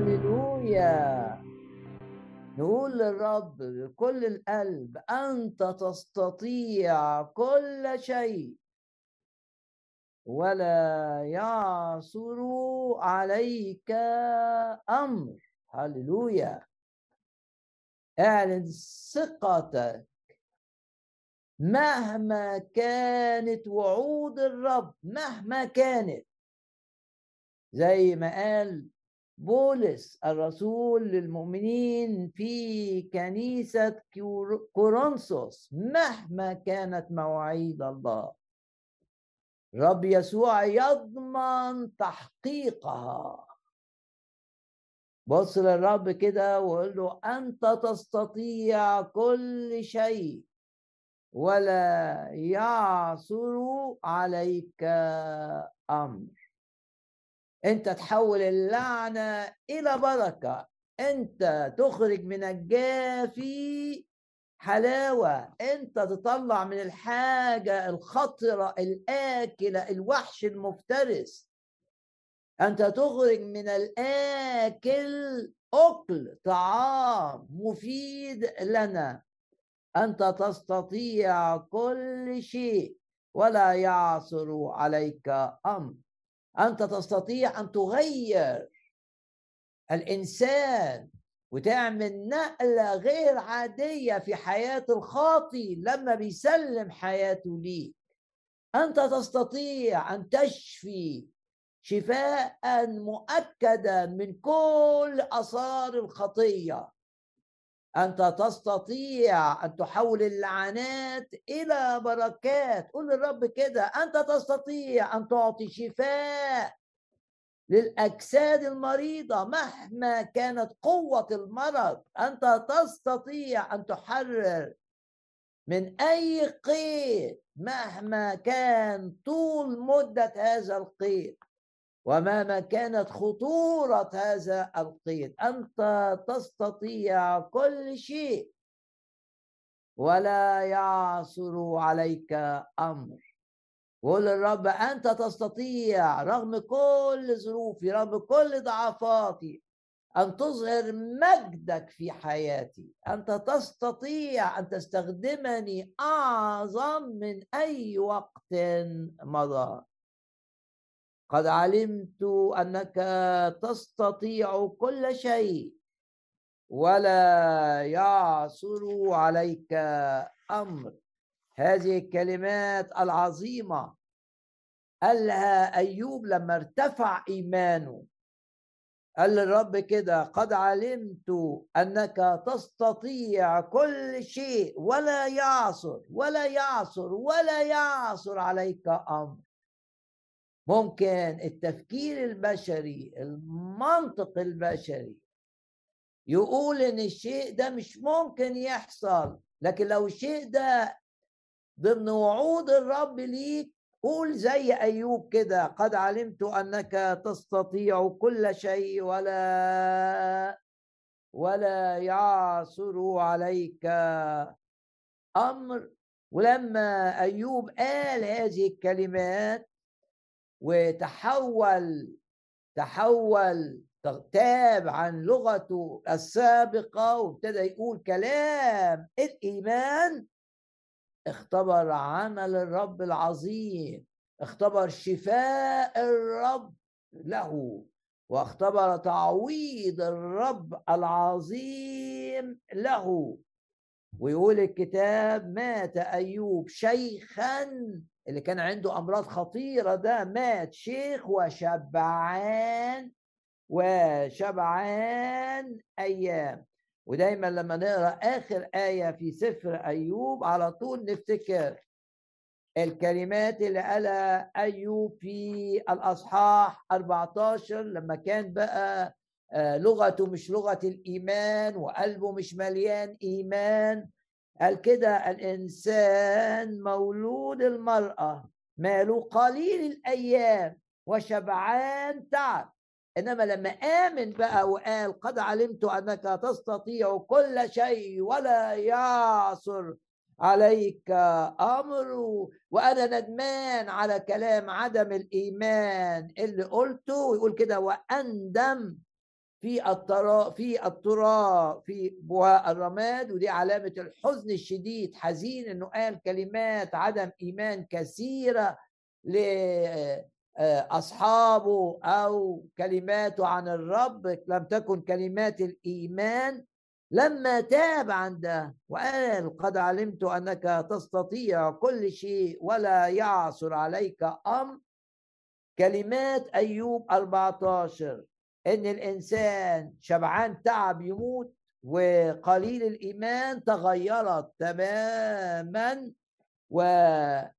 هللويا. نقول للرب بكل القلب أنت تستطيع كل شيء. ولا يعثر عليك أمر. هللويا. اعلن ثقتك. مهما كانت وعود الرب مهما كانت. زي ما قال بولس الرسول للمؤمنين في كنيسة كورنثوس مهما كانت مواعيد الله. رب يسوع يضمن تحقيقها. بص للرب كده وقول له أنت تستطيع كل شيء ولا يعثر عليك أمر. أنت تحول اللعنة إلى بركة. أنت تخرج من الجافي حلاوة. أنت تطلع من الحاجة الخطرة الآكلة الوحش المفترس. أنت تخرج من الآكل أكل طعام مفيد لنا. أنت تستطيع كل شيء ولا يعثر عليك أمر. أنت تستطيع أن تغير الإنسان وتعمل نقلة غير عادية في حياة الخاطي لما بيسلم حياته ليك. أنت تستطيع أن تشفي شفاء مؤكدا من كل آثار الخطية. أنت تستطيع أن تحول اللعنات إلى بركات. قول للرب كده. أنت تستطيع أن تعطي شفاء للأجساد المريضة مهما كانت قوة المرض. أنت تستطيع أن تحرر من أي قيد مهما كان طول مدة هذا القيد. ومهما كانت خطورة هذا القيد. أنت تستطيع كل شيء. ولا يعثر عليك أمر. قول للرب أنت تستطيع رغم كل ظروفي رغم كل ضعفاتي أن تظهر مجدك في حياتي. أنت تستطيع أن تستخدمني أعظم من أي وقت مضى. قد علمت أنك تستطيع كل شيء ولا يعثر عليك أمر. هذه الكلمات العظيمة. قالها أيوب لما ارتفع إيمانه. قال للرب كده قد علمت أنك تستطيع كل شيء ولا يعصر ولا يعصر ولا يعصر عليك أمر. ممكن التفكير البشري المنطق البشري يقول إن الشيء ده مش ممكن يحصل لكن لو الشيء ده ضمن وعود الرب ليك قول زي أيوب كده قد علمت أنك تستطيع كل شيء ولا ولا يعثر عليك أمر. ولما أيوب قال هذه الكلمات وتحول تحول تاب عن لغته السابقة وابتدى يقول كلام. الإيمان اختبر عمل الرب العظيم اختبر شفاء الرب له واختبر تعويض الرب العظيم له. ويقول الكتاب مات أيوب شيخا اللي كان عنده أمراض خطيرة ده مات شيخ وشبعان وشبعان أيام. ودايما لما نقرأ آخر آية في سفر أيوب على طول نفتكر الكلمات اللي قالها أيوب في الأصحاح 14 لما كان بقى آه، لغته مش لغة الإيمان وقلبه مش مليان إيمان. قال كده الإنسان مولود المرأة ماله قليل الأيام وشبعان تعب. إنما لما آمن بقى وقال قد علمت أنك تستطيع كل شيء ولا يعصر عليك أمر وأنا ندمان على كلام عدم الإيمان اللي قلته ويقول كده وأندم في الترا في التراب في بواء الرماد ودي علامة الحزن الشديد حزين إنه قال كلمات عدم إيمان كثيرة لاصحابه أو كلماته عن الرب لم تكن كلمات الإيمان. لما تاب عنده وقال قد علمت أنك تستطيع كل شيء ولا يعثر عليك أمر. كلمات أيوب 14 إن الإنسان شبعان تعب يموت وقليل الإيمان تغيرت تماما وخاتمة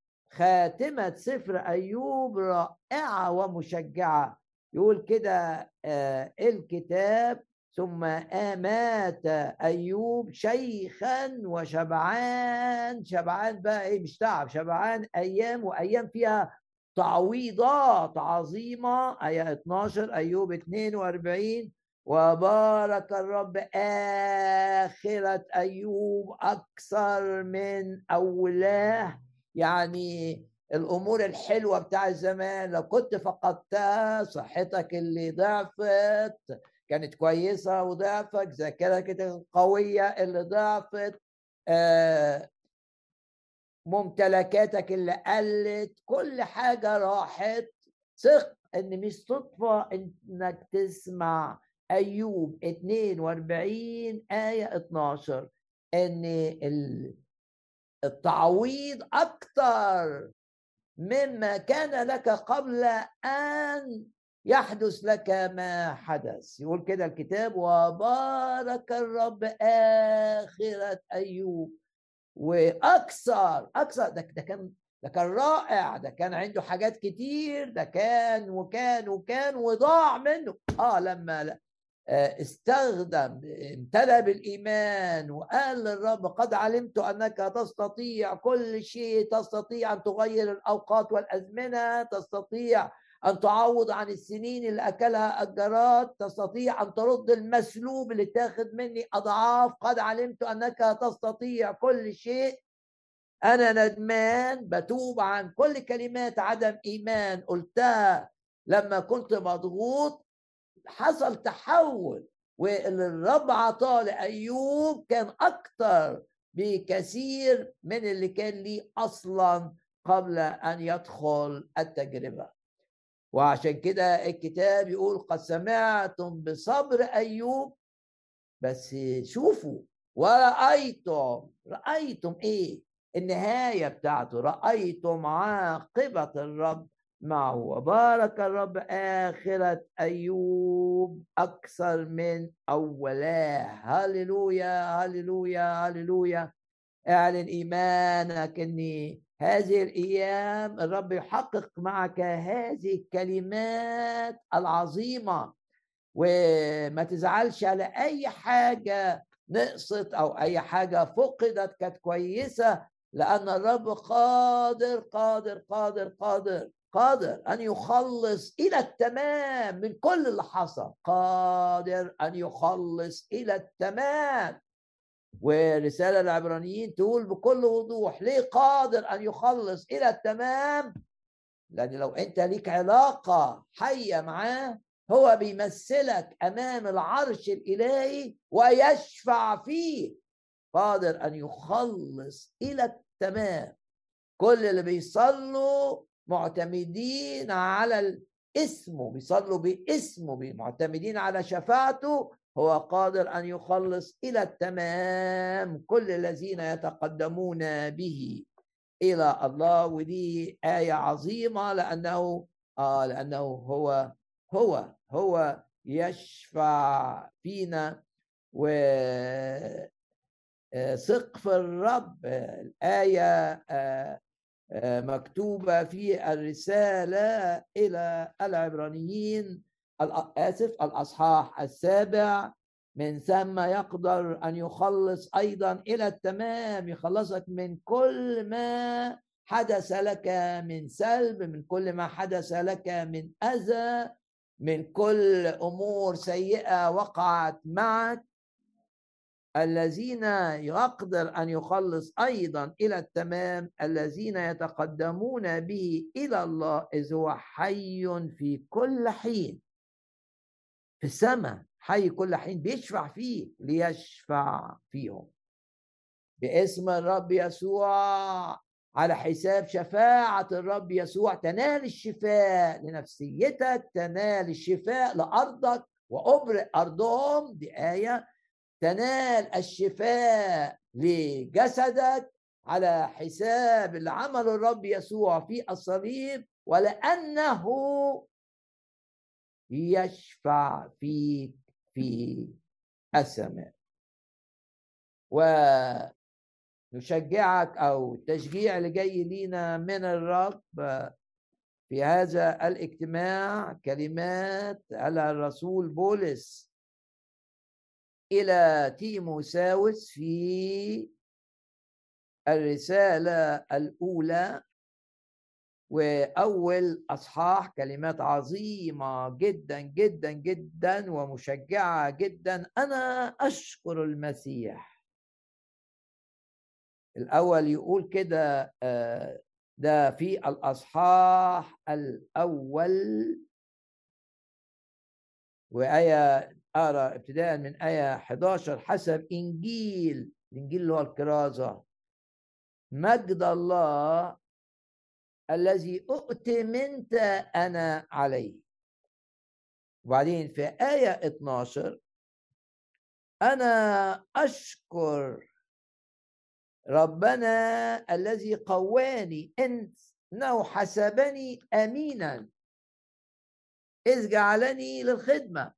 سفر أيوب رائعة ومشجعة. يقول كده آه، الكتاب ثم آمات أيوب شيخا وشبعان. شبعان بقى إيه؟ مش تعب شبعان أيام وأيام فيها تعويضات عظيمة آية 12 أيوب 42 وبارك الرب آخرة أيوب أكثر من أولاه. يعني الأمور الحلوة بتاع الزمان لو كنت فقدتها صحتك اللي ضعفت كانت كويسة وضعفت ذاكرتك القوية اللي ضعفت آه ممتلكاتك اللي قلت كل حاجة راحت. ثق إن مش صدفة إنك تسمع أيوب 42 آية 12 إن التعويض أكتر مما كان لك قبل أن يحدث لك ما حدث. يقول كده الكتاب وبارك الرب آخرة أيوب. وأكثر أكثر ده, ده كان ده كان رائع ده كان عنده حاجات كتير ده كان وكان وكان وضاع منه. آه لما آه، استخدم امتلأ بالإيمان وقال للرب قد علمت أنك تستطيع كل شيء تستطيع أن تغير الأوقات والأزمنة تستطيع أن تعوض عن السنين اللي أكلها الجراد تستطيع أن ترد المسلوب اللي تاخد مني أضعاف. قد علمت أنك تستطيع كل شيء. أنا ندمان بتوب عن كل كلمات عدم إيمان. قلتها لما كنت مضغوط. حصل تحول واللي الرب عطاه لأيوب كان أكتر بكثير من اللي كان ليه أصلا قبل أن يدخل التجربة. وعشان كده الكتاب يقول قد سمعتم بصبر أيوب بس شوفوا ورأيتم رأيتم إيه؟ النهاية بتاعته رأيتم عاقبة الرب معه وبارك الرب آخرة أيوب أكثر من أولاه هللويا هللويا هللويا. اعلن إيمانك أني هذه الأيام الرب يحقق معك هذه الكلمات العظيمة. وما تزعلش على أي حاجة نقصت أو أي حاجة فقدت كانت كويسة لأن الرب قادر قادر قادر قادر قادر أن يخلص إلى التمام من كل اللي حصل. قادر أن يخلص إلى التمام. ورسالة العبرانيين تقول بكل وضوح ليه قادر أن يخلص إلى التمام؟ لأن لو أنت ليك علاقة حية معاه هو بيمثلك أمام العرش الإلهي ويشفع فيه. قادر أن يخلص إلى التمام. كل اللي بيصلوا معتمدين على اسمه بيصلوا باسمه معتمدين على شفاعته هو قادر أن يخلص إلى التمام كل الذين يتقدمون به. إلى الله ودي آية عظيمة لأنه آه لأنه هو هو هو يشفع فينا. و آه، في الرب. الآية آه، آه، مكتوبة في الرسالة إلى العبرانيين. آسف الأصحاح السابع. من ثم يقدر أن يخلص أيضا إلى التمام يخلصك من كل ما حدث لك من سلب من كل ما حدث لك من أذى من كل أمور سيئة وقعت معك. الذين يقدر أن يخلص أيضا إلى التمام الذين يتقدمون به إلى الله إذ هو حي في كل حين. في السماء حي كل حين بيشفع فيه ليشفع فيهم. باسم الرب يسوع على حساب شفاعة الرب يسوع تنال الشفاء لنفسيتك تنال الشفاء لأرضك وأبرئ أرضهم دي آية تنال الشفاء لجسدك على حساب اللي عمله الرب يسوع في الصليب ولأنه يشفع فيك في السماء ونشجعك أو التشجيع اللي جاي لينا من الرب في هذا الاجتماع كلمات على الرسول بولس إلى تيموساوس في الرسالة الأولى وأول أصحاح كلمات عظيمة جدا جدا جدا ومشجعة جدا. أنا أشكر المسيح. الأول يقول كده آه، ده في الأصحاح الأول. وآية أقرأ ابتداء من آية 11 حسب إنجيل الإنجيل اللي هو الكرازة مجد الله الذي أؤتمنت أنا عليه. وبعدين في آية 12 أنا أشكر ربنا الذي قواني إنه حسبني أمينا إذ جعلني للخدمة.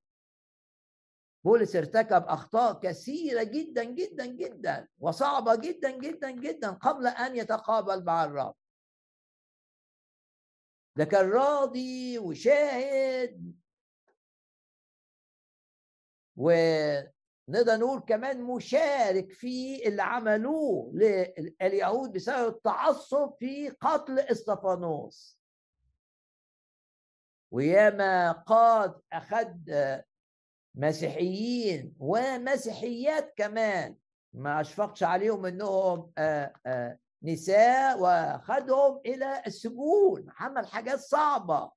بولس ارتكب أخطاء كثيرة جدا جدا جدا وصعبة جدا جدا جدا قبل أن يتقابل مع الرب. ده كان راضي وشاهد. ونقدر نقول كمان مشارك في اللي عملوه لليهود بسبب التعصب في قتل استفانوس وياما قاد اخذ مسيحيين ومسيحيات كمان. ما أشفقش عليهم إنهم آآ آآ نساء وخدهم إلى السجون. عمل حاجات صعبة.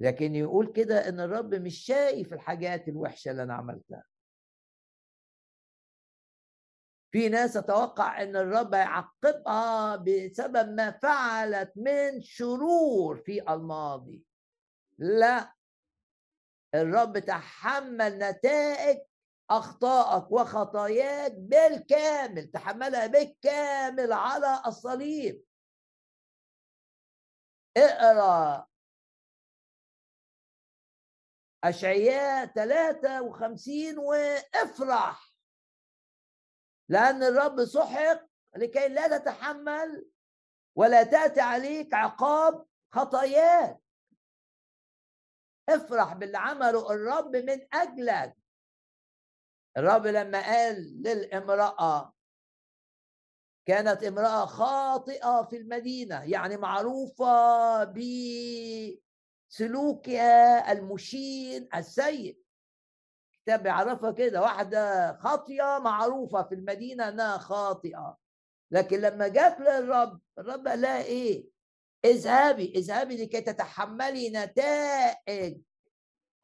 لكن يقول كده إن الرب مش شايف الحاجات الوحشة اللي أنا عملتها. في ناس تتوقع إن الرب يعقبها بسبب ما فعلت من شرور في الماضي. لا. الرب تحمل نتائج أخطائك وخطاياك بالكامل تحملها بالكامل على الصليب. اقرأ. أشعياء 53 وافرح. لأن الرب سحق لكي لا تتحمل ولا تأتي عليك عقاب خطاياك. افرح باللي عمله الرب من أجلك. الرب لما قال للامرأة كانت امرأة خاطئة في المدينة يعني معروفة بسلوكها المشين السيء. الكتاب بيعرفها كده واحدة خاطئه معروفة في المدينة إنها خاطئة. لكن لما جت للرب الرب قال لها إيه؟ اذهبي اذهبي لكي تتحملي نتائج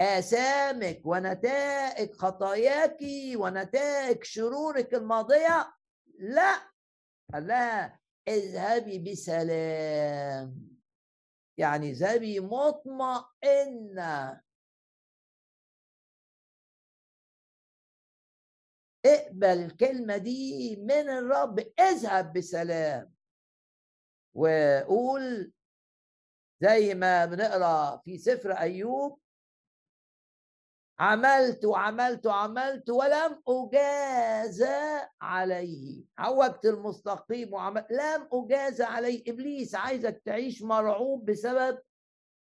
آثامك ونتائج خطاياك ونتائج شرورك الماضية. لا قال لها اذهبي بسلام. يعني اذهبي مطمئنة. اقبل الكلمة دي من الرب. اذهب بسلام. وقول زي ما بنقرأ في سفر أيوب عملت وعملت وعملت ولم أجازى عليه. عوجت المستقيم وعملت لم أجازى عليه. إبليس عايزك تعيش مرعوب بسبب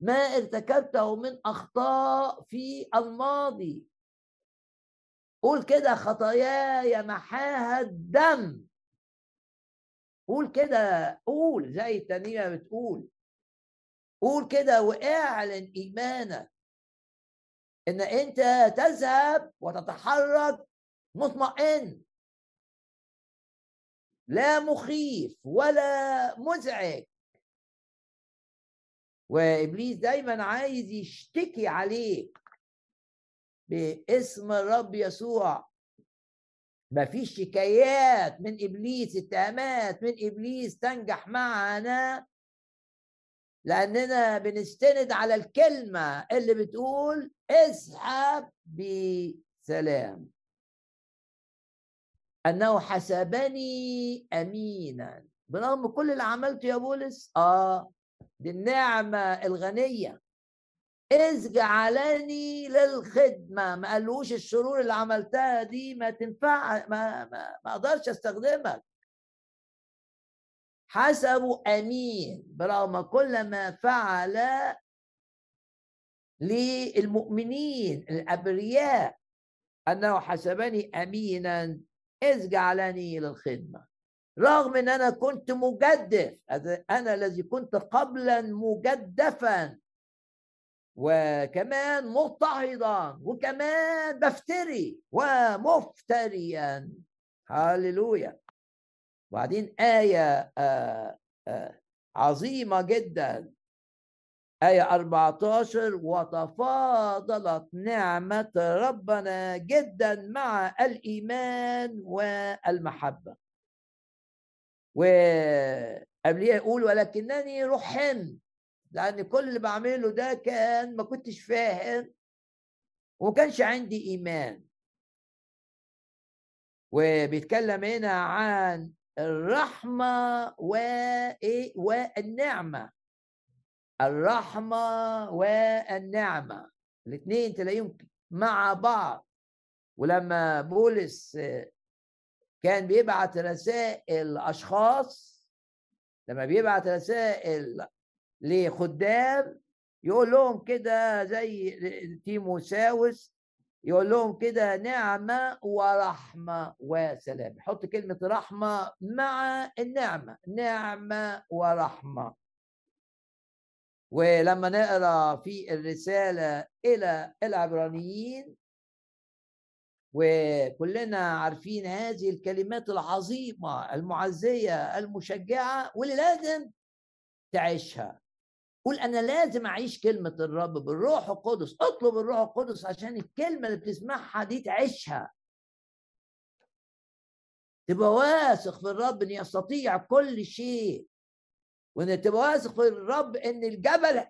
ما ارتكبته من أخطاء في الماضي. قول كده خطاياي محاها الدم. قول كده قول زي التانية بتقول. قول كده واعلن إيمانك. إن أنت تذهب وتتحرك مطمئن. لا مخيف ولا مزعج. وإبليس دايما عايز يشتكي عليك باسم الرب يسوع. ما فيش شكايات من إبليس اتهامات من إبليس تنجح معنا. لأننا بنستند على الكلمة اللي بتقول اسحب بسلام أنه حسبني أمينا. برغم كل اللي عملته يا بولس؟ آه دي النعمة الغنية. إذ جعلني للخدمة ما قالوش الشرور اللي عملتها دي ما تنفع ما, ما, ما أقدرش أستخدمك حسبوا أمين. برغم كل ما فعل للمؤمنين الأبرياء أنه حسبني أمينا إذ جعلني للخدمة. رغم أن أنا كنت مجدف أنا الذي كنت قبلا مجدفا وكمان مضطهدا وكمان بفتري ومفتريا. هللويا وبعدين آية آه آه عظيمة جدا. آية 14 وتفاضلت نعمة ربنا جدا مع الإيمان والمحبة. وقبليه يقول ولكنني رحمت لأن كل اللي بعمله ده كان ما كنتش فاهم وما كانش عندي إيمان. وبيتكلم هنا عن الرحمة وإيه؟ والنعمة. الرحمة والنعمة. الاثنين تلاقيهم مع بعض. ولما بولس كان بيبعت رسائل أشخاص لما بيبعت رسائل لخدام يقول لهم كده زي تيموساوس يقول لهم كده نعمة ورحمة وسلام. حط كلمة رحمة مع النعمة نعمة ورحمة. ولما نقرأ في الرسالة إلى العبرانيين وكلنا عارفين هذه الكلمات العظيمة المعزية المشجعة واللي لازم تعيشها. قول أنا لازم أعيش كلمة الرب بالروح القدس أطلب الروح القدس عشان الكلمة اللي بتسمعها دي تعيشها. تبقى واثق في الرب إن يستطيع كل شيء وإن تبقى واثق في الرب إن الجبل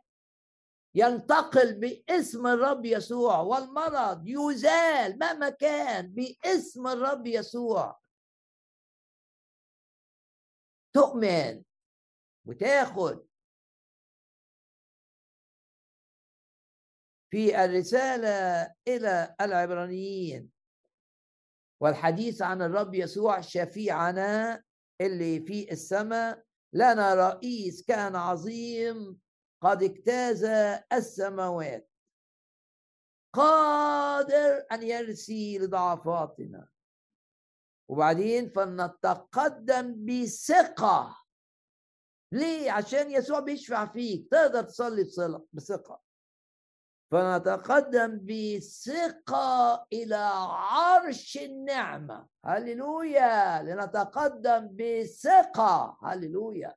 ينتقل باسم الرب يسوع والمرض يزال مهما كان باسم الرب يسوع. تؤمن وتاخد في الرسالة إلى العبرانيين. والحديث عن الرب يسوع شفيعنا اللي في السماء لنا رئيس كان عظيم قد اجتاز السماوات. قادر أن يرسي لضعفاتنا. وبعدين فلنتقدم بثقة. ليه؟ عشان يسوع بيشفع فيك. تقدر تصلي بثقة. فنتقدم بثقة إلى عرش النعمة. هللويا. لنتقدم بثقة. هللويا.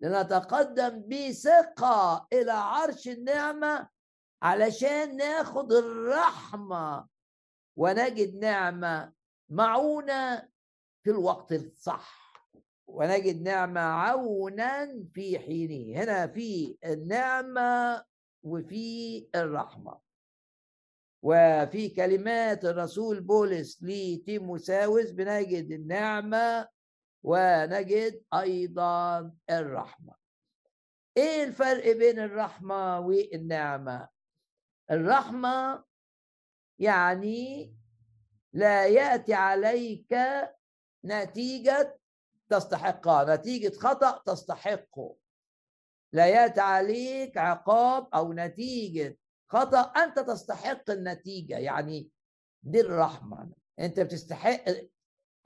لنتقدم بثقة إلى عرش النعمة علشان ناخد الرحمة ونجد نعمة معونة في الوقت الصح. ونجد نعمة عونا في حينه. هنا في النعمة وفي الرحمة. وفي كلمات الرسول بولس لتيموساوس بنجد النعمة ونجد أيضا الرحمة. إيه الفرق بين الرحمة والنعمة؟ الرحمة يعني لا يأتي عليك نتيجة تستحقها نتيجة خطأ تستحقه. لا يأتي عليك عقاب أو نتيجة. خطأ أنت تستحق النتيجة يعني دي الرحمة. أنت بتستحق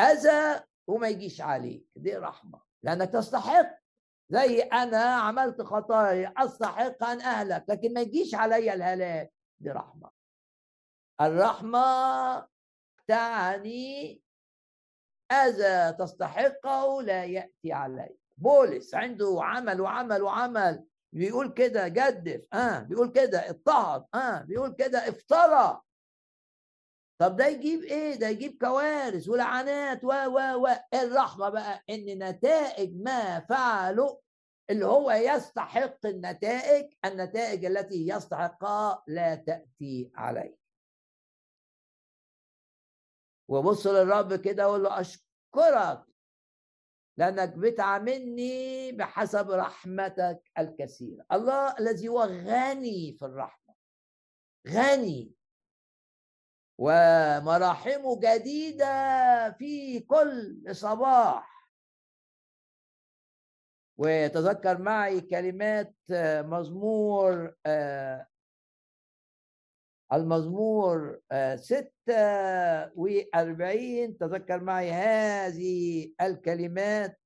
أذى وما يجيش عليك دي رحمة. لأنك تستحق. زي أنا عملت خطايا أستحق أن أهلك لكن ما يجيش علي الهلاك دي رحمة. الرحمة تعني أذى تستحقه لا يأتي عليك. بولس عنده عمل وعمل وعمل. بيقول كده جدف آه بيقول كده اضطهد آه بيقول كده افترى. طب ده يجيب إيه؟ ده يجيب كوارث ولعنات و و و. الرحمة بقى إن نتائج ما فعله اللي هو يستحق النتائج النتائج التي يستحقها لا تأتي عليه. وبص للرب كده وقول له أشكرك لأنك بتعاملني بحسب رحمتك الكثيرة. الله الذي هو غني في الرحمة غني. ومراحمه جديدة في كل صباح. وتذكر معي كلمات مزمور آه، المزمور آه، ستة وأربعين. تذكر معي هذه الكلمات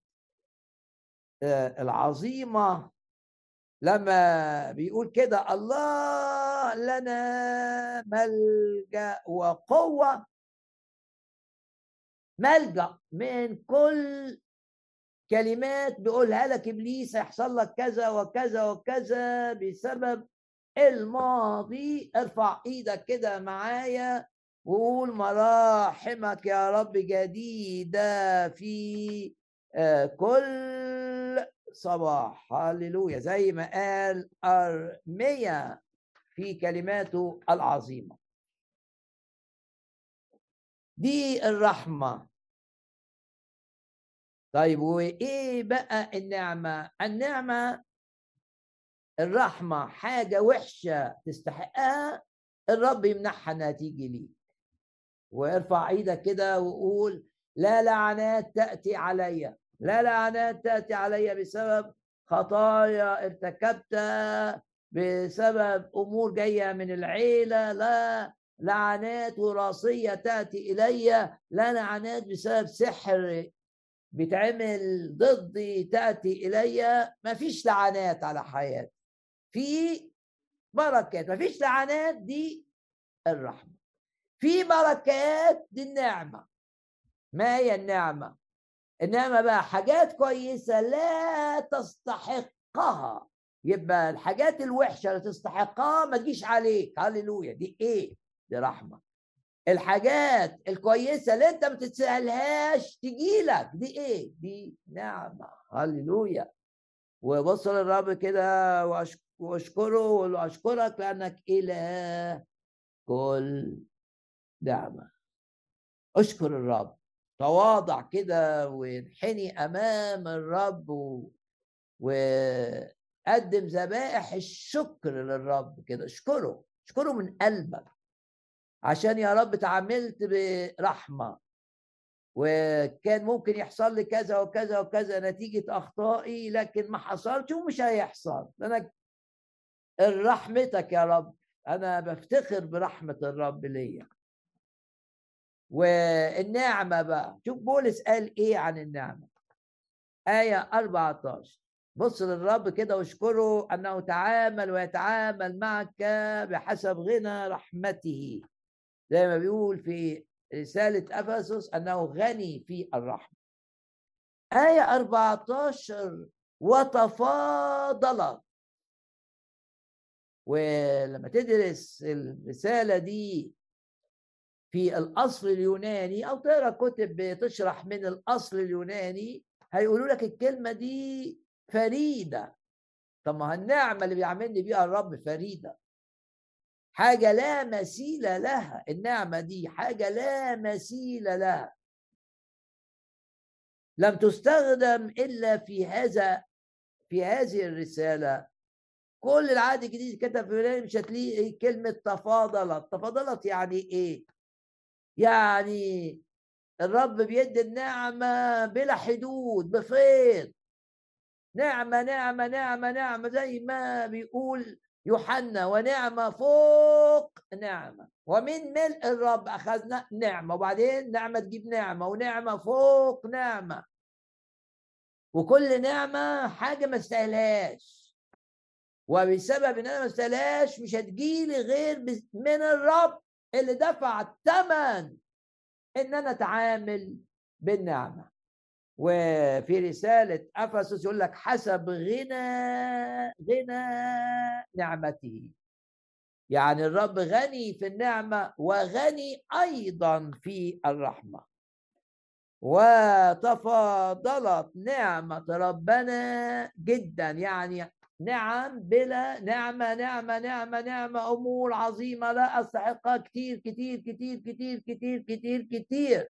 آه، العظيمة. لما بيقول كده الله لنا ملجأ وقوة. ملجأ من كل كلمات بيقولها لك إبليس هيحصل لك كذا وكذا وكذا بسبب الماضي ارفع إيدك كده معايا وقول مراحمك يا رب جديدة في آه، كل صباح. هللويا. زي ما قال أرميا في كلماته العظيمة. دي الرحمة. طيب وإيه بقى النعمة؟ النعمة الرحمة حاجة وحشة تستحقها الرب يمنحها إنها تيجي ليك. وارفع إيدك كده وقول لا لعنات تأتي علي لا لعنات تأتي علي بسبب خطايا ارتكبتها بسبب أمور جاية من العيلة لا لعنات وراثية تأتي إلي لا لعنات بسبب سحر بيتعمل ضدي تأتي إلي. ما فيش لعنات على حياتي. في بركات ما فيش لعنات دي الرحمة. في بركات دي النعمة. ما هي النعمة؟ النعمة بقى حاجات كويسة لا تستحقها. يبقى الحاجات الوحشة اللي تستحقها ما تجيش عليك. هللويا. دي إيه؟ دي رحمة. الحاجات الكويسة اللي أنت ما تتسألهاش تجي لك دي إيه؟ دي نعمة. هللويا. وبص للرب كده واشكره وقول له اشكرك لأنك إله كل نعمه أشكر الرب. تواضع كده وانحني أمام الرب و... وقدم ذبائح الشكر للرب كده. اشكره. اشكره من قلبك. عشان يا رب تعاملت برحمة. وكان ممكن يحصل لي كذا وكذا وكذا نتيجة أخطائي لكن ما حصلش ومش هيحصل. أنا رحمتك يا رب. أنا بفتخر برحمة الرب ليا. والنعمة بقى شوف بولس قال إيه عن النعمة. آية 14 بص للرب كده واشكره أنه تعامل ويتعامل معك بحسب غنى رحمته. زي ما بيقول في رسالة أفسس أنه غني في الرحمة. آية 14 وتفاضلت ولما تدرس الرسالة دي في الأصل اليوناني أو تقرأ كتب بتشرح من الأصل اليوناني هيقولوا لك الكلمة دي فريدة. طب ما النعمة اللي بيعملني بيها الرب فريدة. حاجة لا مثيل لها النعمة دي حاجة لا مثيل لها. لم تستخدم إلا في هذا في هذه الرسالة. كل العهد الجديد كتب في مش هتلاقي كلمة تفاضلت. تفاضلت يعني إيه؟ يعني الرب بيدي النعمة بلا حدود بفيض نعمة نعمة نعمة نعمة زي ما بيقول يوحنا ونعمة فوق نعمة ومن ملء الرب أخذنا نعمة وبعدين نعمة تجيب نعمة ونعمة فوق نعمة. وكل نعمة حاجة ما استاهلهاش وبسبب إن أنا ما استاهلهاش مش هتجيلي غير من الرب اللي دفع الثمن إن أنا أتعامل بالنعمة. وفي رسالة أفسس يقول لك حسب غنى غنى نعمته. يعني الرب غني في النعمة وغني أيضا في الرحمة. وتفاضلت نعمة ربنا جدا يعني نعم بلا نعمة نعمة نعمة نعمة أمور عظيمة لا أستحقها كتير كتير كتير كتير كتير كتير كتير.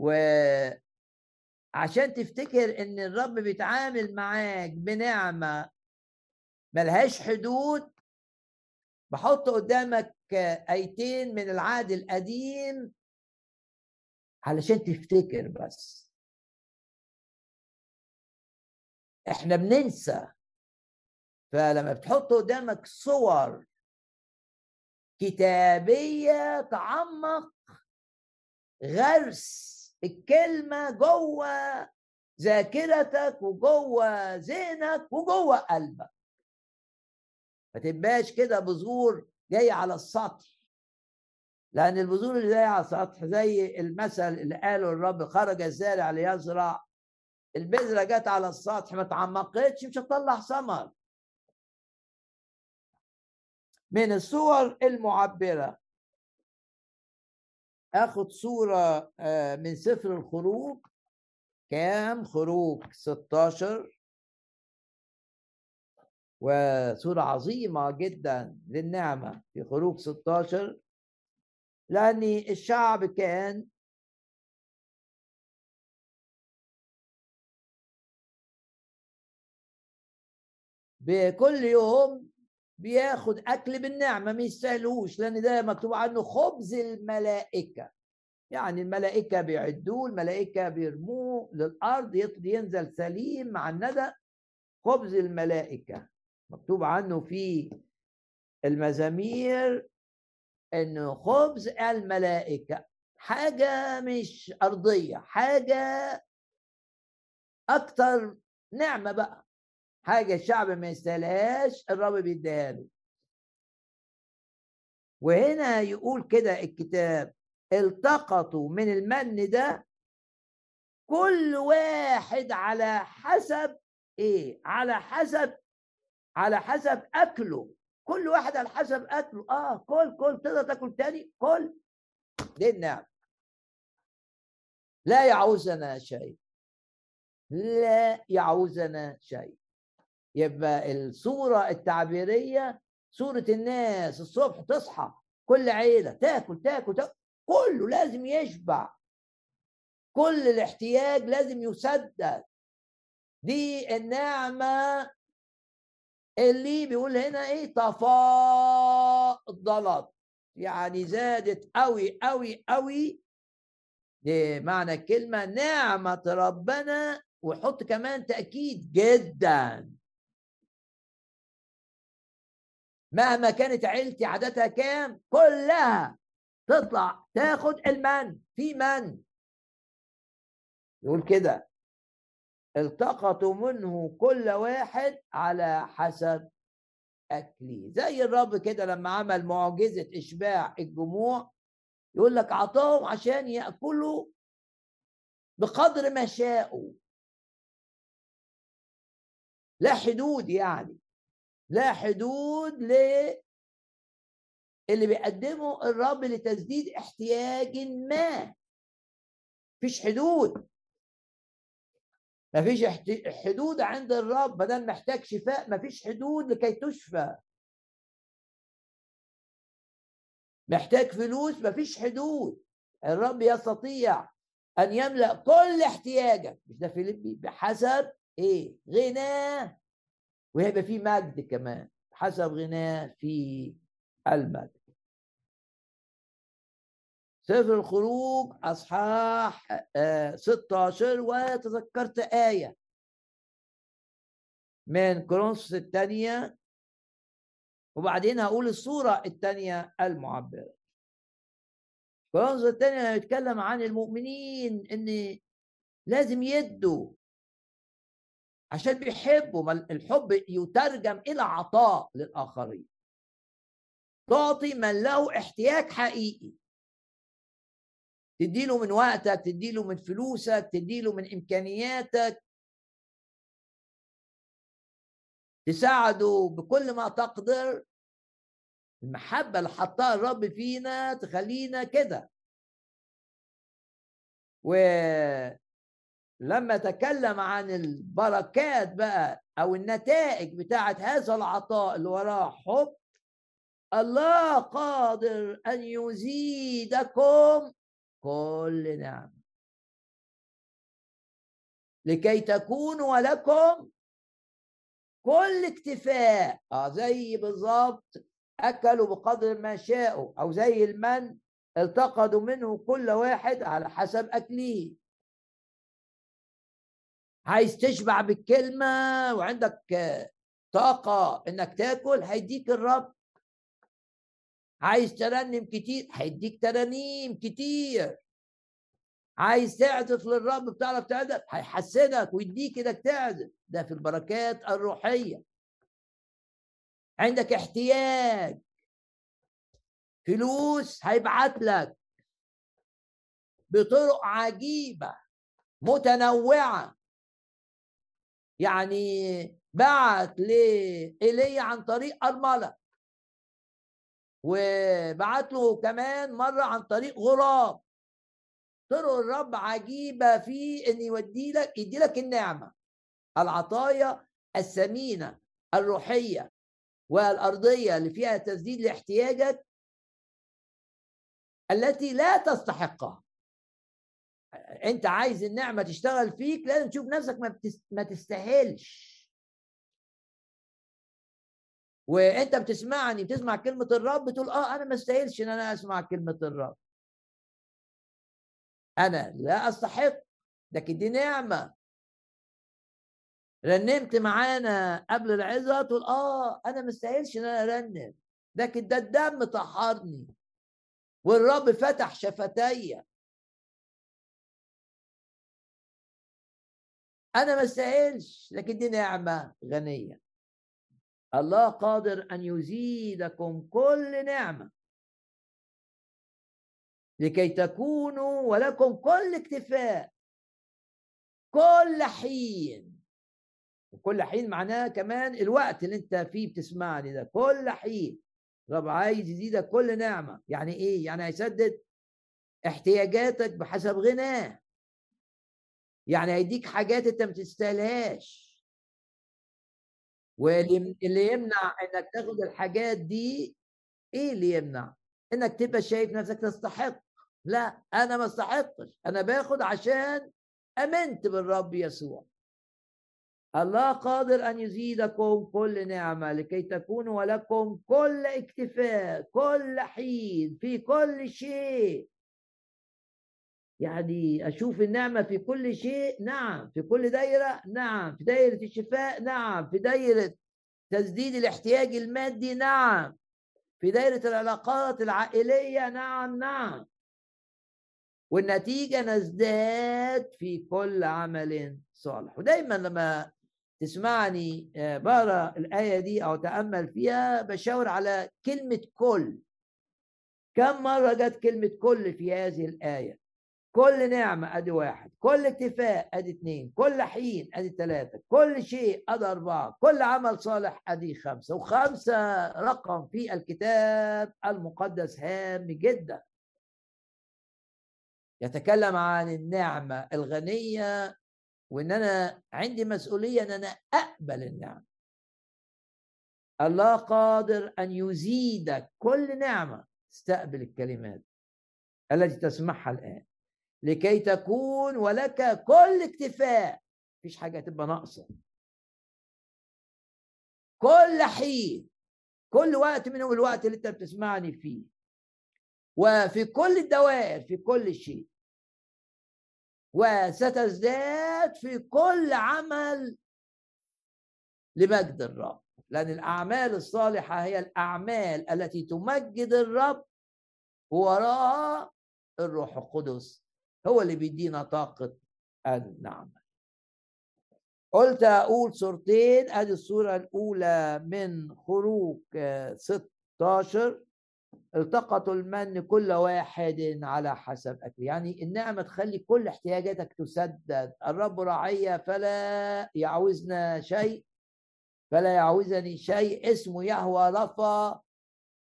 وعشان تفتكر إن الرب بيتعامل معاك بنعمة ملهاش حدود بحط قدامك آيتين من العهد القديم علشان تفتكر بس. إحنا بننسى فلما بتحط قدامك صور كتابية تعمق غرس الكلمة جوه ذاكرتك وجوه ذهنك وجوه قلبك. ما تبقاش كده بذور جاية على السطح. لأن البذور اللي جاية على السطح زي المثل اللي قاله الرب خرج الزارع ليزرع البذرة جت على السطح ما تعمقتش مش هتطلع ثمر. من الصور المعبرة آخد صورة آه، من سفر الخروج. كام؟ خروج 16 وسورة عظيمة جدا للنعمة في خروج 16 لأن الشعب كان بكل يوم بياخد أكل بالنعمة ما يستاهلوش لأن ده مكتوب عنه خبز الملائكة. يعني الملائكة بيعدوه الملائكة بيرموه للأرض ينزل سليم مع الندى خبز الملائكة. مكتوب عنه في المزامير انه خبز الملائكة حاجة مش أرضية حاجة أكتر نعمة بقى. حاجة الشعب ما يستاهلهاش الرب بيديها له وهنا يقول كده الكتاب التقطوا من المن ده كل واحد على حسب إيه؟ على حسب على حسب أكله. كل واحد على حسب أكله. آه كل كل تقدر تاكل تاني؟ كل. دي النعم لا يعوزنا شيء. لا يعوزنا شيء. يبقى الصورة التعبيرية صورة الناس الصبح تصحى كل عيلة تاكل تاكل, تاكل كله لازم يشبع. كل الاحتياج لازم يسدد. دي النعمة اللي بيقول هنا إيه؟ تفاضلت. يعني زادت قوي قوي قوي دي معنى الكلمة نعمة ربنا ويحط كمان تأكيد جدا. مهما كانت عيلتي عادتها كام كلها تطلع تاخد المن. في من؟ يقول كده التقطوا منه كل واحد على حسب أكله. زي الرب كده لما عمل معجزة إشباع الجموع يقول لك أعطاهم عشان يأكلوا بقدر ما شاءوا. لا حدود يعني. لا حدود ل اللي بيقدمه الرب لتسديد احتياج ما. فيش حدود. ما فيش حدود عند الرب ما دام محتاج شفاء ما فيش حدود لكي تشفى. محتاج فلوس ما فيش حدود. الرب يستطيع أن يملأ كل احتياجك. مش ده فيليبي بحسب إيه؟ غناه وهيبقى في مجد كمان حسب غناه في المجد سفر الخروج أصحاح 16 آه، وتذكرت آية. من كورنثوس الثانية وبعدين هقول الصورة الثانية المعبرة. كورنثوس الثانية يتكلم عن المؤمنين إن لازم يدوا عشان بيحبوا الحب يترجم إلى عطاء للآخرين. تعطي من له احتياج حقيقي. تديله من وقتك تديله من فلوسك تديله من إمكانياتك. تساعده بكل ما تقدر. المحبة اللي حطها الرب فينا تخلينا كده. ولما تكلم عن البركات بقى أو النتائج بتاعت هذا العطاء اللي وراه حب الله قادر أن يزيدكم كل نعمة. لكي تكونوا ولكم كل اكتفاء. آه زي بالظبط أكلوا بقدر ما شاءوا أو زي المن التقطوا منه كل واحد على حسب أكله. عايز تشبع بالكلمة وعندك طاقة إنك تاكل هيديك الرب. عايز ترنم كتير هيديك ترانيم كتير. عايز تعزف للرب بتعرف تعزف هيحسنك ويديك إنك تعزف. ده في البركات الروحية. عندك احتياج. فلوس هيبعت لك. بطرق عجيبة متنوعة. يعني بعت لإيليا عن طريق أرملة وبعت له كمان مرة عن طريق غراب. طرق الرب عجيبة في إن يودي لك يدي لك النعمة. العطايا الثمينة الروحية والأرضية اللي فيها تسديد لاحتياجك التي لا تستحقها. انت عايز النعمة تشتغل فيك لازم تشوف نفسك ما. ما تستاهلش. وانت بتسمعني بتسمع كلمة الرب تقول آه أنا ما استاهلش إن أنا أسمع كلمة الرب. أنا لا أستحق. لكن دي نعمة. رنمت معانا قبل العظة تقول آه أنا ما استاهلش إن أنا أرنم. لكن ده الدم طهرني. والرب فتح شفتي. أنا ما استاهلش لكن دي نعمة غنية. الله قادر أن يزيدكم كل نعمة. لكي تكونوا ولكم كل اكتفاء كل حين. وكل حين معناه كمان الوقت اللي أنت فيه بتسمعني ده كل حين. رب عايز يزيدك كل نعمة. يعني إيه؟ يعني هيسدد احتياجاتك بحسب غناه. يعني هيديك حاجات انت ما تستاهلهاش. واللي يمنع انك تاخد الحاجات دي إيه اللي يمنع؟ انك تبقى شايف نفسك تستحق. لا أنا ما استحقش. أنا باخد عشان امنت بالرب يسوع. الله قادر أن يزيدكم كل نعمة لكي تكونوا ولكم كل اكتفاء كل حين في كل شيء. يعني أشوف النعمة في كل شيء نعم في كل دايرة نعم في دايرة الشفاء نعم في دايرة تسديد الاحتياج المادي نعم في دايرة العلاقات العائلية نعم نعم. والنتيجة نزداد في كل عمل صالح. ودايما لما تسمعني آه، بقرأ الآية دي أو تأمل فيها بشاور على كلمة كل. كم مرة جت كلمة كل في هذه الآية؟ كل نعمة أدي واحد كل اكتفاء أدي اثنين كل حين أدي ثلاثة كل شيء أدي أربعة كل عمل صالح أدي خمسة وخمسة رقم في الكتاب المقدس هام جدا. يتكلم عن النعمة الغنية وإن أنا عندي مسؤولية إن أنا أقبل النعمة. الله قادر أن يزيدك كل نعمة استقبل الكلمات التي تسمعها الآن. لكي تكون ولك كل اكتفاء. مفيش حاجة تبقى ناقصة. كل حين كل وقت منهم الوقت اللي انت بتسمعني فيه. وفي كل الدوائر في كل شيء. وستزداد في كل عمل لمجد الرب. لأن الأعمال الصالحة هي الأعمال التي تمجد الرب ووراها الروح القدس. هو اللي بيدينا طاقة النعمة. قلت أقول صورتين أدي الصورة الأولى من خروج 16 التقطوا المن كل واحد على حسب أكل يعني النعمة تخلي كل احتياجاتك تسدد. الرب راعية فلا يعوزنا شيء فلا يعوزني شيء. اسمه يهوى رفا.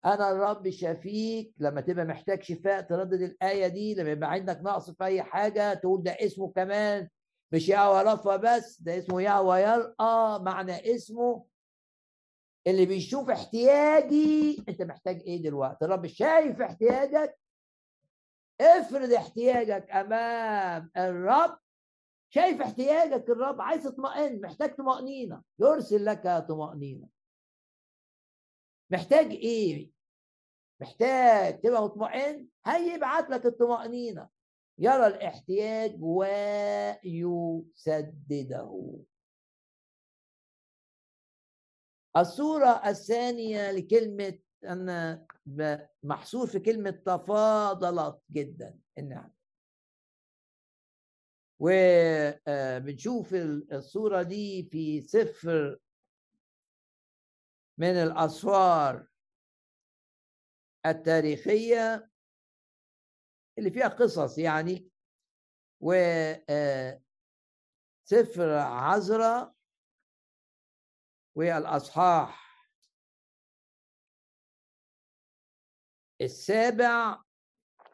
أنا الرب شفيك. لما تبقى محتاج شفاء تردد الآية دي. لما يبقى عندك نقص في أي حاجة تقول ده اسمه كمان مش يهوى رفا بس ده اسمه يهوى يرقى معنى اسمه اللي بيشوف احتياجي. أنت محتاج إيه دلوقتي؟ الرب شايف احتياجك. افرض احتياجك أمام الرب. شايف احتياجك الرب. عايز تطمئن محتاج طمأنينة. يرسل لك طمأنينة. محتاج إيه؟ محتاج تبقى مطمئن؟ هيبعت لك الطمأنينة. يرى الاحتياج ويسدده الصورة الثانية لكلمة أنا محصور في كلمة تفاضلت جدا. النعم. وبنشوف الصورة دي في سفر من الأسفار التاريخية اللي فيها قصص يعني و سفر عزرا والأصحاح السابع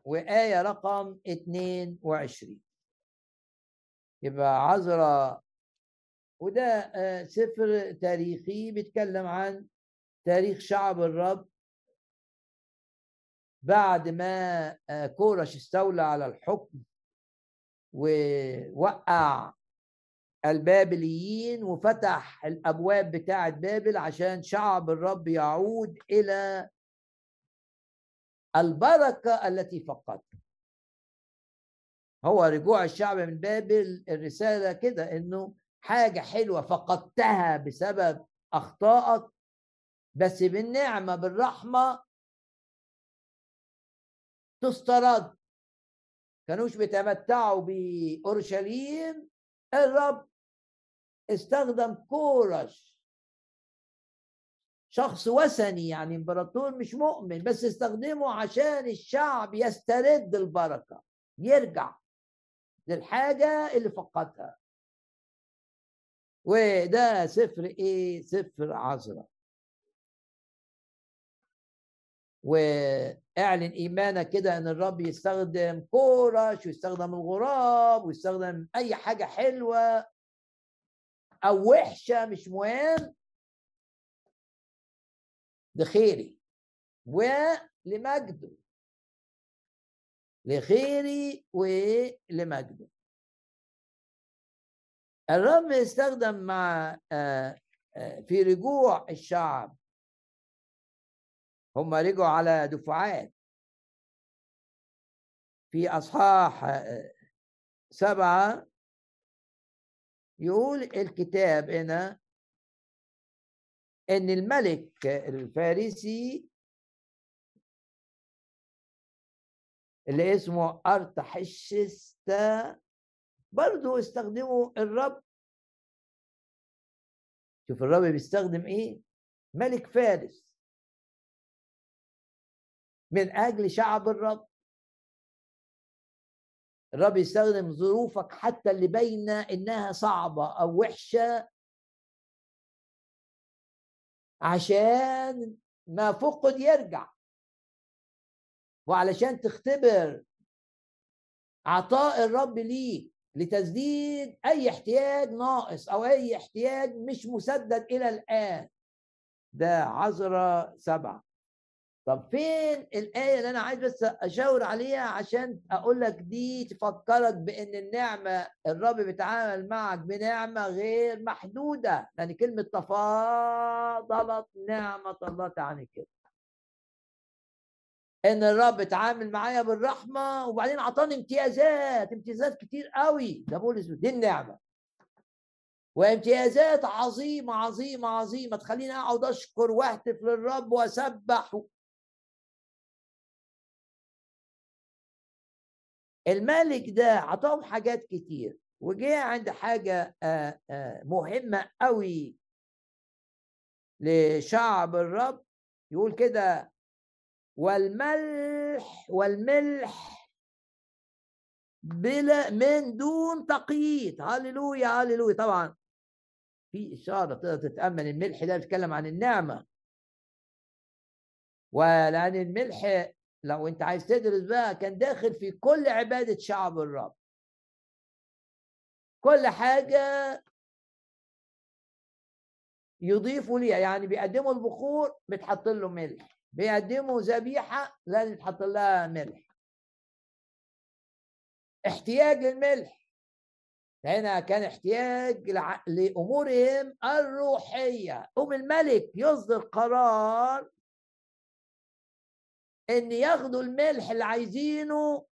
وآية رقم 22 يبقى عزرا وده آه، سفر تاريخي بيتكلم عن تاريخ شعب الرب بعد ما آه، كورش استولى على الحكم ووقع البابليين وفتح الأبواب بتاعة بابل عشان شعب الرب يعود إلى البركة التي فقدها. هو رجوع الشعب من بابل الرسالة كده إنه حاجة حلوة فقدتها بسبب أخطائك بس بالنعمة بالرحمة تسترد. كانوش بيتمتعوا بأورشليم الرب استخدم كورش. شخص وثني يعني إمبراطور مش مؤمن بس استخدمه عشان الشعب يسترد البركة يرجع للحاجة اللي فقدها. وده سفر إيه؟ سفر عذراء واعلن إيمانك كده إن الرب يستخدم كورش ويستخدم الغراب ويستخدم أي حاجة حلوة أو وحشة مش مهم لخيري ولمجده. لخيري ولمجده. الرب استخدم مع آه، آه، في رجوع الشعب. هم رجعوا على دفعات. في أصحاح آه، سبعة يقول الكتاب هنا إن الملك الفارسي اللي اسمه أرتحشستا برضه استخدموا الرب. شوف الرب بيستخدم إيه؟ ملك فارس. من أجل شعب الرب. الرب يستخدم ظروفك حتى اللي باينة إنها صعبة أو وحشة. عشان ما فقد يرجع. وعلشان تختبر عطاء الرب ليك لتسديد أي احتياج ناقص أو أي احتياج مش مسدد إلى الآن. ده عذرة سبعة. طب فين الآية اللي أنا عايز بس أشاور عليها عشان أقول لك دي تفكرك بأن النعمة الرب بيتعامل معك بنعمة غير محدودة. يعني كلمة تفاضلت نعمة الله تعني كده. إن الرب اتعامل معايا بالرحمة وبعدين أعطاني امتيازات امتيازات كتير قوي. ده بولس دي النعمة. وامتيازات عظيمة عظيمة عظيمة تخليني أقعد أشكر وأهتف للرب وأسبح الملك ده عطاهم حاجات كتير وجه عند حاجة آه، آه، مهمة قوي لشعب الرب يقول كده والملح والملح بلا من دون تقييد. هللويا هللويا. طبعا في إشارة تقدر تتأمل الملح ده بيتكلم عن النعمة. ولأن الملح لو انت عايز تدرس بقى كان داخل في كل عبادة شعب الرب. كل حاجة يضيفوا ليها يعني بيقدموا البخور بتحط له ملح بيقدموا ذبيحة لازم يتحط لها ملح. احتياج للملح هنا كان احتياج لأمورهم الروحية. أم الملك يصدر قرار إن ياخدوا الملح اللي عايزينه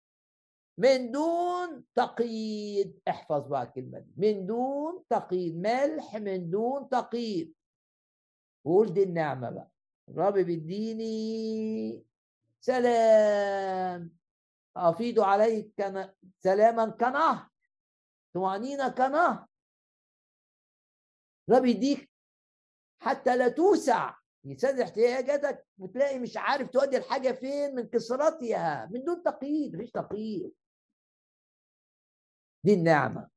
من دون تقييد. احفظ بقى الكلمة دي. من دون تقييد. ملح من دون تقييد. وقول دي النعمة بقى. الرب بيديني سلام. افيض عليك كان سلاما كنهر طمانينه كنهر الرب يديك حتى لا توسع. يسد احتياجاتك وتلاقي مش عارف تودي الحاجة فين من كسرتها من دون تقييد مفيش تقييد. دي النعمة.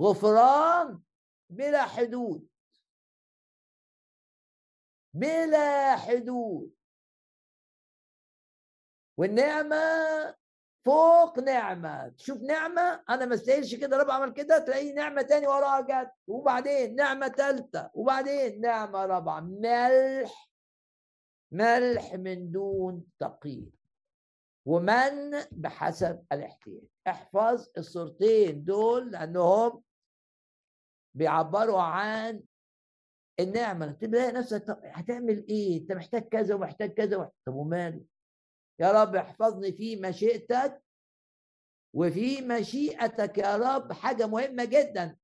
غفران بلا حدود. بلا حدود. والنعمة فوق نعمة. تشوف نعمة أنا ما استاهلش كده رب عمل كده تلاقي نعمة تاني وراها جت. وبعدين نعمة ثالثه وبعدين نعمة رابعة. ملح. ملح من دون تقييد ومن بحسب الاحتياج. احفظ الصورتين دول لأنهم بيعبروا عن النعمة. تلاقي نفسك هتعمل إيه؟ أنت محتاج كذا ومحتاج كذا طب وماله؟ يا رب احفظني في مشيئتك وفي مشيئتك يا رب حاجة مهمة جدا.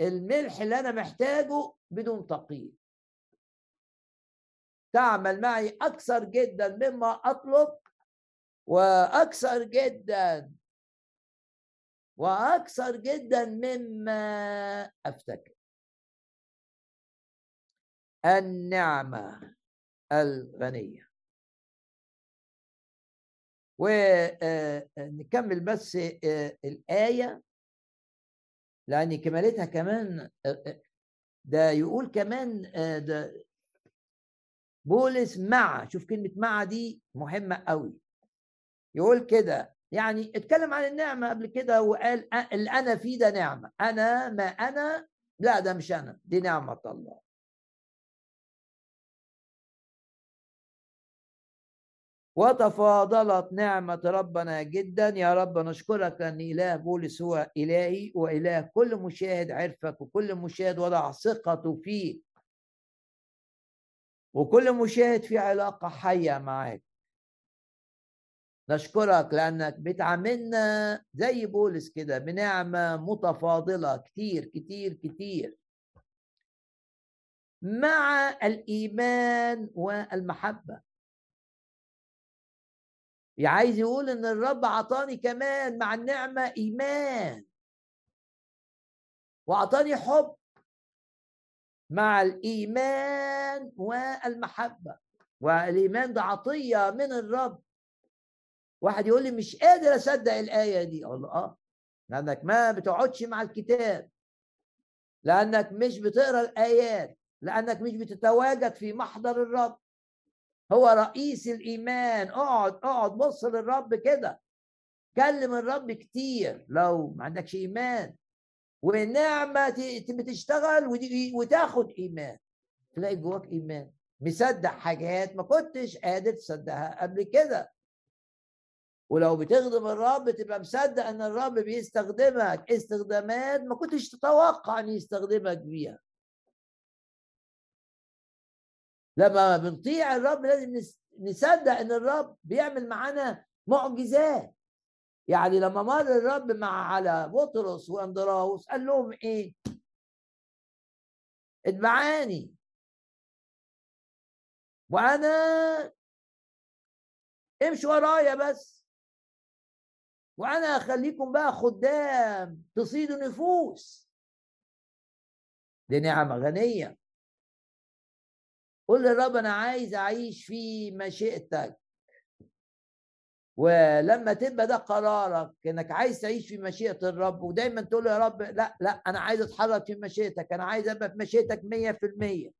الملح اللي أنا محتاجه بدون تقييد. تعمل معي أكثر جدا مما أطلب وأكثر جدا وأكثر جدا مما أفتكر. النعمة الغنية. ونكمل بس الآية. لأن كمالتها كمان ده يقول كمان ده بولس مع شوف كلمة مع دي مهمة قوي يقول كده يعني اتكلم عن النعمة قبل كده وقال اللي أنا فيه ده نعمة أنا ما أنا لا ده مش أنا دي نعمة الله. وتفاضلت نعمة ربنا جدا. يا رب نشكرك أن إله بولس هو إلهي وإله كل مشاهد عرفك وكل مشاهد وضع ثقته فيك. وكل مشاهد في علاقة حية معاك نشكرك لأنك بتعاملنا زي بولس كده بنعمة متفاضلة كتير كتير كتير. مع الإيمان والمحبة. عايز يقول إن الرب عطاني كمان مع النعمة إيمان. واعطاني حب مع الإيمان والمحبة. والإيمان ده عطية من الرب. واحد يقول لي مش قادر أصدق الآية دي. أقول له آه لأنك ما بتقعدش مع الكتاب. لأنك مش بتقرأ الآيات. لأنك مش بتتواجد في محضر الرب. هو رئيس الإيمان. اقعد اقعد بص للرب كده. كلم الرب كتير. لو ما عندكش إيمان. ونعمة بتشتغل وتاخد إيمان. تلاقي جواك إيمان. مصدق حاجات ما كنتش قادر تصدقها قبل كده. ولو بتخدم الرب تبقى مصدق إن الرب بيستخدمك. استخدامات ما كنتش تتوقع إن يستخدمك بيها. لما بنطيع الرب لازم نصدق إن الرب بيعمل معانا معجزات. يعني لما مر الرب مع على بطرس واندراوس قال لهم إيه؟ اتبعاني وأنا امشوا ورايا بس. وأنا أخليكم بقى خدام تصيدوا نفوس. دي نعمة غنية. قول للرب أنا عايز أعيش في مشيئتك. ولما تبقى ده قرارك إنك عايز تعيش في مشيئة الرب ودايما تقول يا رب لا لا أنا عايز أتحرك في مشيئتك أنا عايز أبقى في مشيئتك 100%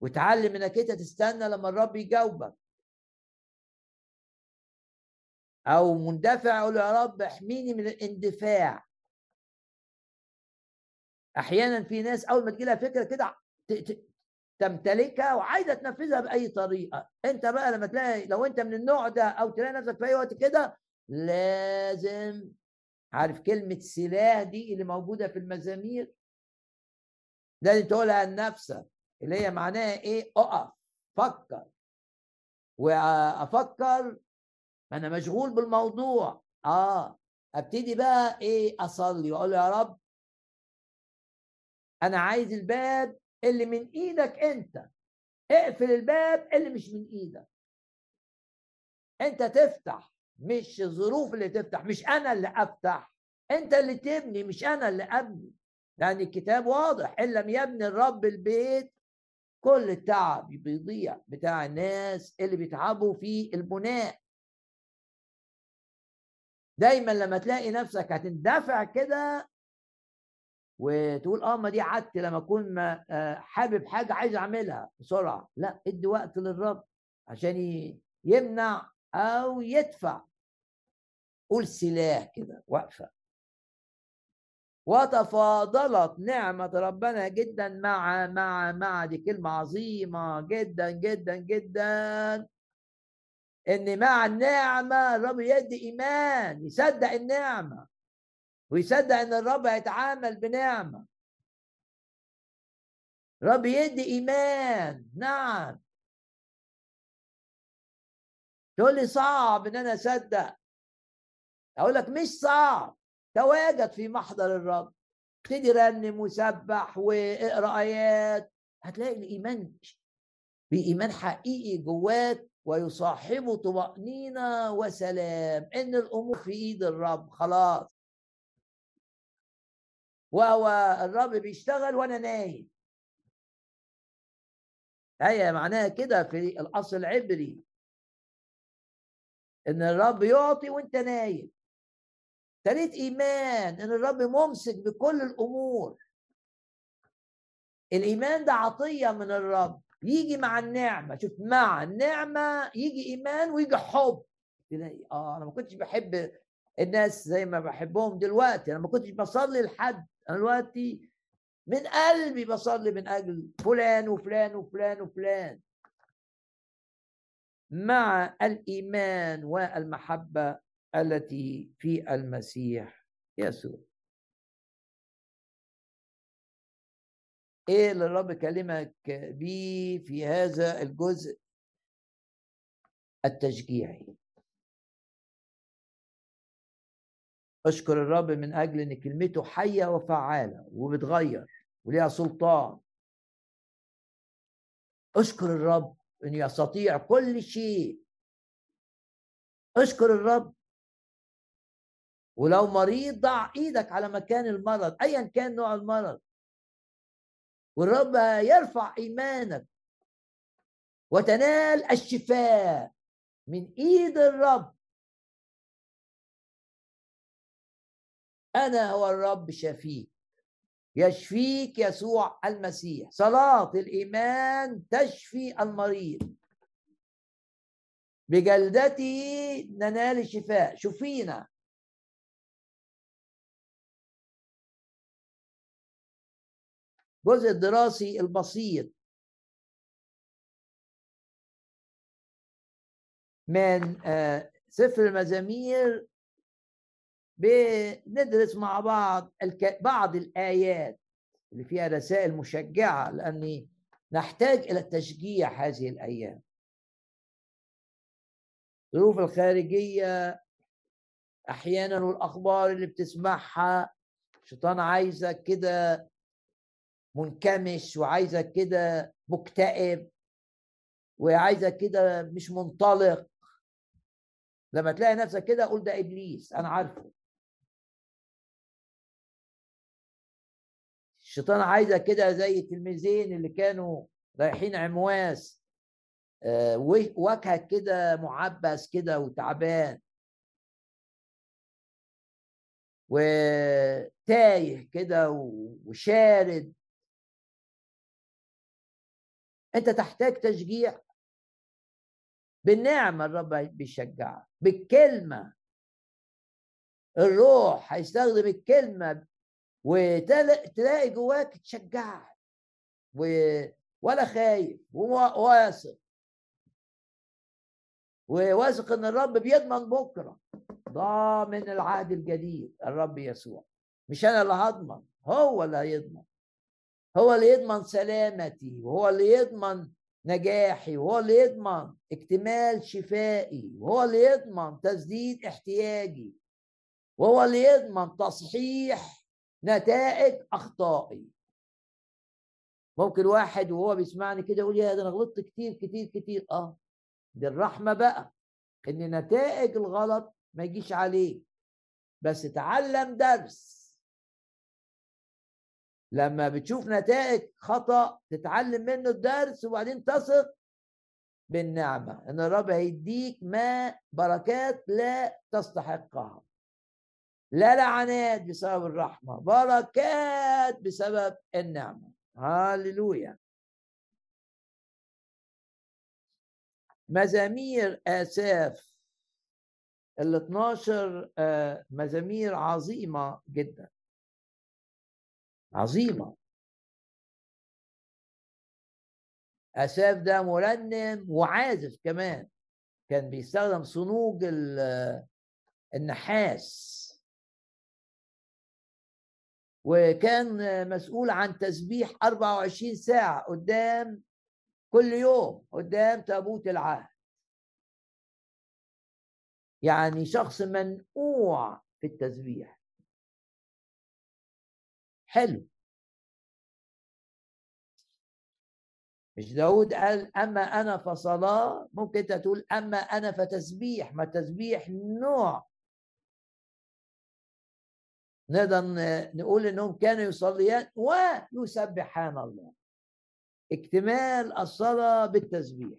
وتعلم إنك أنت تستنى لما الرب يجاوبك. أو مندفع أقول يا رب احميني من الاندفاع. أحيانا في ناس أول ما تجي لها فكرة كده تمتلكها وعايزة تنفذها بأي طريقة. أنت بقى لما تلاقي لو أنت من النوع ده أو تلاقي نفسك في أي وقت كده لازم عارف كلمة سلاح دي اللي موجودة في المزامير؟ لازم تقولها لنفسك اللي هي معناها إيه؟ أقف فكر وأفكر أنا مشغول بالموضوع. آه أبتدي بقى إيه؟ أصلي وأقول يا رب أنا عايز الباب اللي من إيدك أنت. اقفل الباب اللي مش من إيدك. أنت تفتح مش الظروف اللي تفتح مش أنا اللي أفتح. أنت اللي تبني مش أنا اللي أبني. لأن الكتاب واضح إن لم يبني الرب البيت كل التعب بيضيع بتاع الناس اللي بيتعبوا في البناء. دايما لما تلاقي نفسك هتندفع كده وتقول آه ما دي عادتي لما أكون آه، حابب حاجة عايز أعملها بسرعة. لا ادي وقت للرب عشان يمنع أو يدفع. قول سلاح كده واقفه وتفاضلت نعمة ربنا جدا مع مع مع دي كلمة عظيمة جدا جدا جدا. إن مع النعمة الرب يدي إيمان يصدق النعمة. ويصدق إن الرب هيتعامل بنعمة. رب يدي إيمان. نعم. تقول لي صعب إن أنا أصدق. أقول لك مش صعب. تواجد في محضر الرب. ابتدي رنم وسبح واقرأ آيات. هتلاقي الإيمان بايمان حقيقي جواك ويصاحبه طمأنينة وسلام. إن الأمور في إيد الرب. خلاص. وهو الرب بيشتغل وأنا نايم. هي معناها كده في الأصل العبري. إن الرب يعطي وأنت نايم. تريد إيمان إن الرب ممسك بكل الأمور. الإيمان ده عطية من الرب. يجي مع النعمة. شوف مع النعمة يجي إيمان ويجي حب. تلاقي آه أنا ما كنتش بحب الناس زي ما بحبهم دلوقتي. أنا ما كنتش بصلي لحد. أنا دلوقتي من قلبي بصلي من أجل فلان وفلان وفلان وفلان. مع الإيمان والمحبة التي في المسيح يسوع. إيه اللي الرب كلمك بيه في هذا الجزء؟ التشجيعي. أشكر الرب من أجل إن كلمته حية وفعالة وبتغير وليها سلطان. أشكر الرب انه يستطيع كل شيء. أشكر الرب. ولو مريض ضع إيدك على مكان المرض ايا كان نوع المرض. والرب يرفع إيمانك وتنال الشفاء من إيد الرب. أنا هو الرب شفيك يشفيك يسوع المسيح. صلاة الإيمان تشفي المريض. بجلدته ننال الشفاء. شفينا. الجزء الدراسي البسيط. من آه، سفر المزامير بندرس مع بعض. بعض الآيات اللي فيها رسائل مشجعة لأني نحتاج إلى التشجيع هذه الأيام الظروف الخارجية أحيانا والأخبار اللي بتسمعها الشيطان عايزك كده منكمش وعايزك كده مكتئب وعايزك كده مش منطلق لما تلاقي نفسك كده قول ده إبليس أنا عارفه الشيطان عايزك كده زي التلميذين اللي كانوا رايحين عمواس آه، وجهك كده معبس كده وتعبان. وتايه كده وشارد. انت تحتاج تشجيع. بالنعمة الرب بيشجعك بالكلمة. الروح هيستخدم الكلمة وتلاقي جواك تشجعك ولا خايف وواثق وواثق إن الرب بيضمن بكرة ضامن العهد الجديد الرب يسوع. مش أنا اللي هضمن هو اللي هيضمن. هو اللي يضمن سلامتي وهو اللي يضمن نجاحي وهو اللي يضمن اكتمال شفائي وهو اللي يضمن تسديد احتياجي وهو اللي يضمن تصحيح نتائج أخطائي. ممكن واحد وهو بيسمعني كده يقول يا ده أنا غلطت كتير كتير كتير. آه. دي الرحمه بقى إن نتائج الغلط ما يجيش عليه بس تعلم درس. لما بتشوف نتائج خطأ تتعلم منه الدرس وبعدين تثق بالنعمة. إن الرب هيديك ما بركات لا تستحقها. لا لعنات بسبب الرحمة بركات بسبب النعمة. هاللويا. مزامير آساف ال 12 آه، مزامير عظيمة جدا. عظيمة. أساف ده مرنم وعازف كمان. كان بيستخدم صنوج النحاس. وكان مسؤول عن تسبيح 24 ساعة قدام كل يوم قدام تابوت العهد. يعني شخص منقوع في التسبيح. حلو. مش داود قال أما أنا فصلاة؟ ممكن أنت تقول أما أنا فتسبيح ما تسبيح نوع نقدر نقول إنهم كانوا يصليان ويسبحان الله. اكتمال الصلاة بالتسبيح.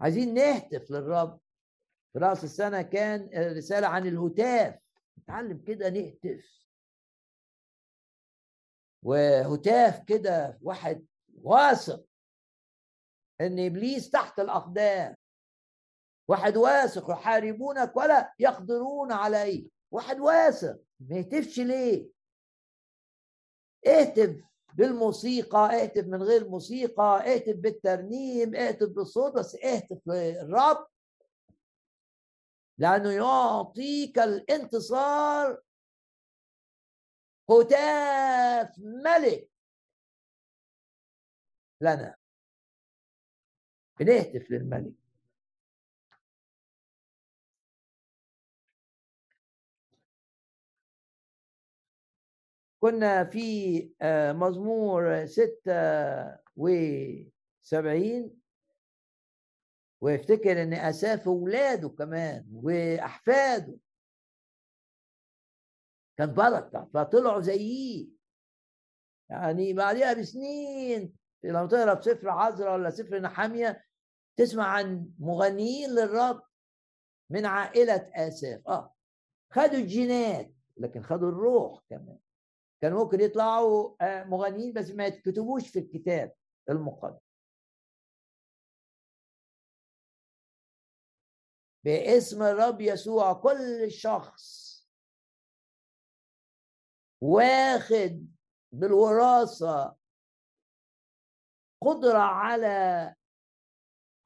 عايزين نهتف للرب. في رأس السنة كان رساله عن الهتاف. نتعلم كده نهتف. وهتاف كده واحد واثق. إن إبليس تحت الأقدام. واحد واثق يحاربونك ولا يقدرون عليه واحد واثق ما يهتفش ليه. اهتف بالموسيقى اهتف من غير موسيقى اهتف بالترنيم اهتف بالصوت بس اهتف للرب. لأنه يعطيك الانتصار. هتاف ملك. لنا. بنهتف للملك. كنا في آه، مزمور ستة وسبعين ويفتكر إن أساف اولاده كمان وأحفاده. كان بركة فطلعوا زيه يعني بعديها بسنين لما تقرا في سفر عذراء ولا سفر نحامية تسمع عن مغنيين للرب من عائلة آساف آه. خدوا الجينات لكن خدوا الروح كمان. كان ممكن يطلعوا آه، مغنيين بس ما يتكتبوش في الكتاب المقدس باسم الرب يسوع كل شخص واخد بالوراثة قدرة على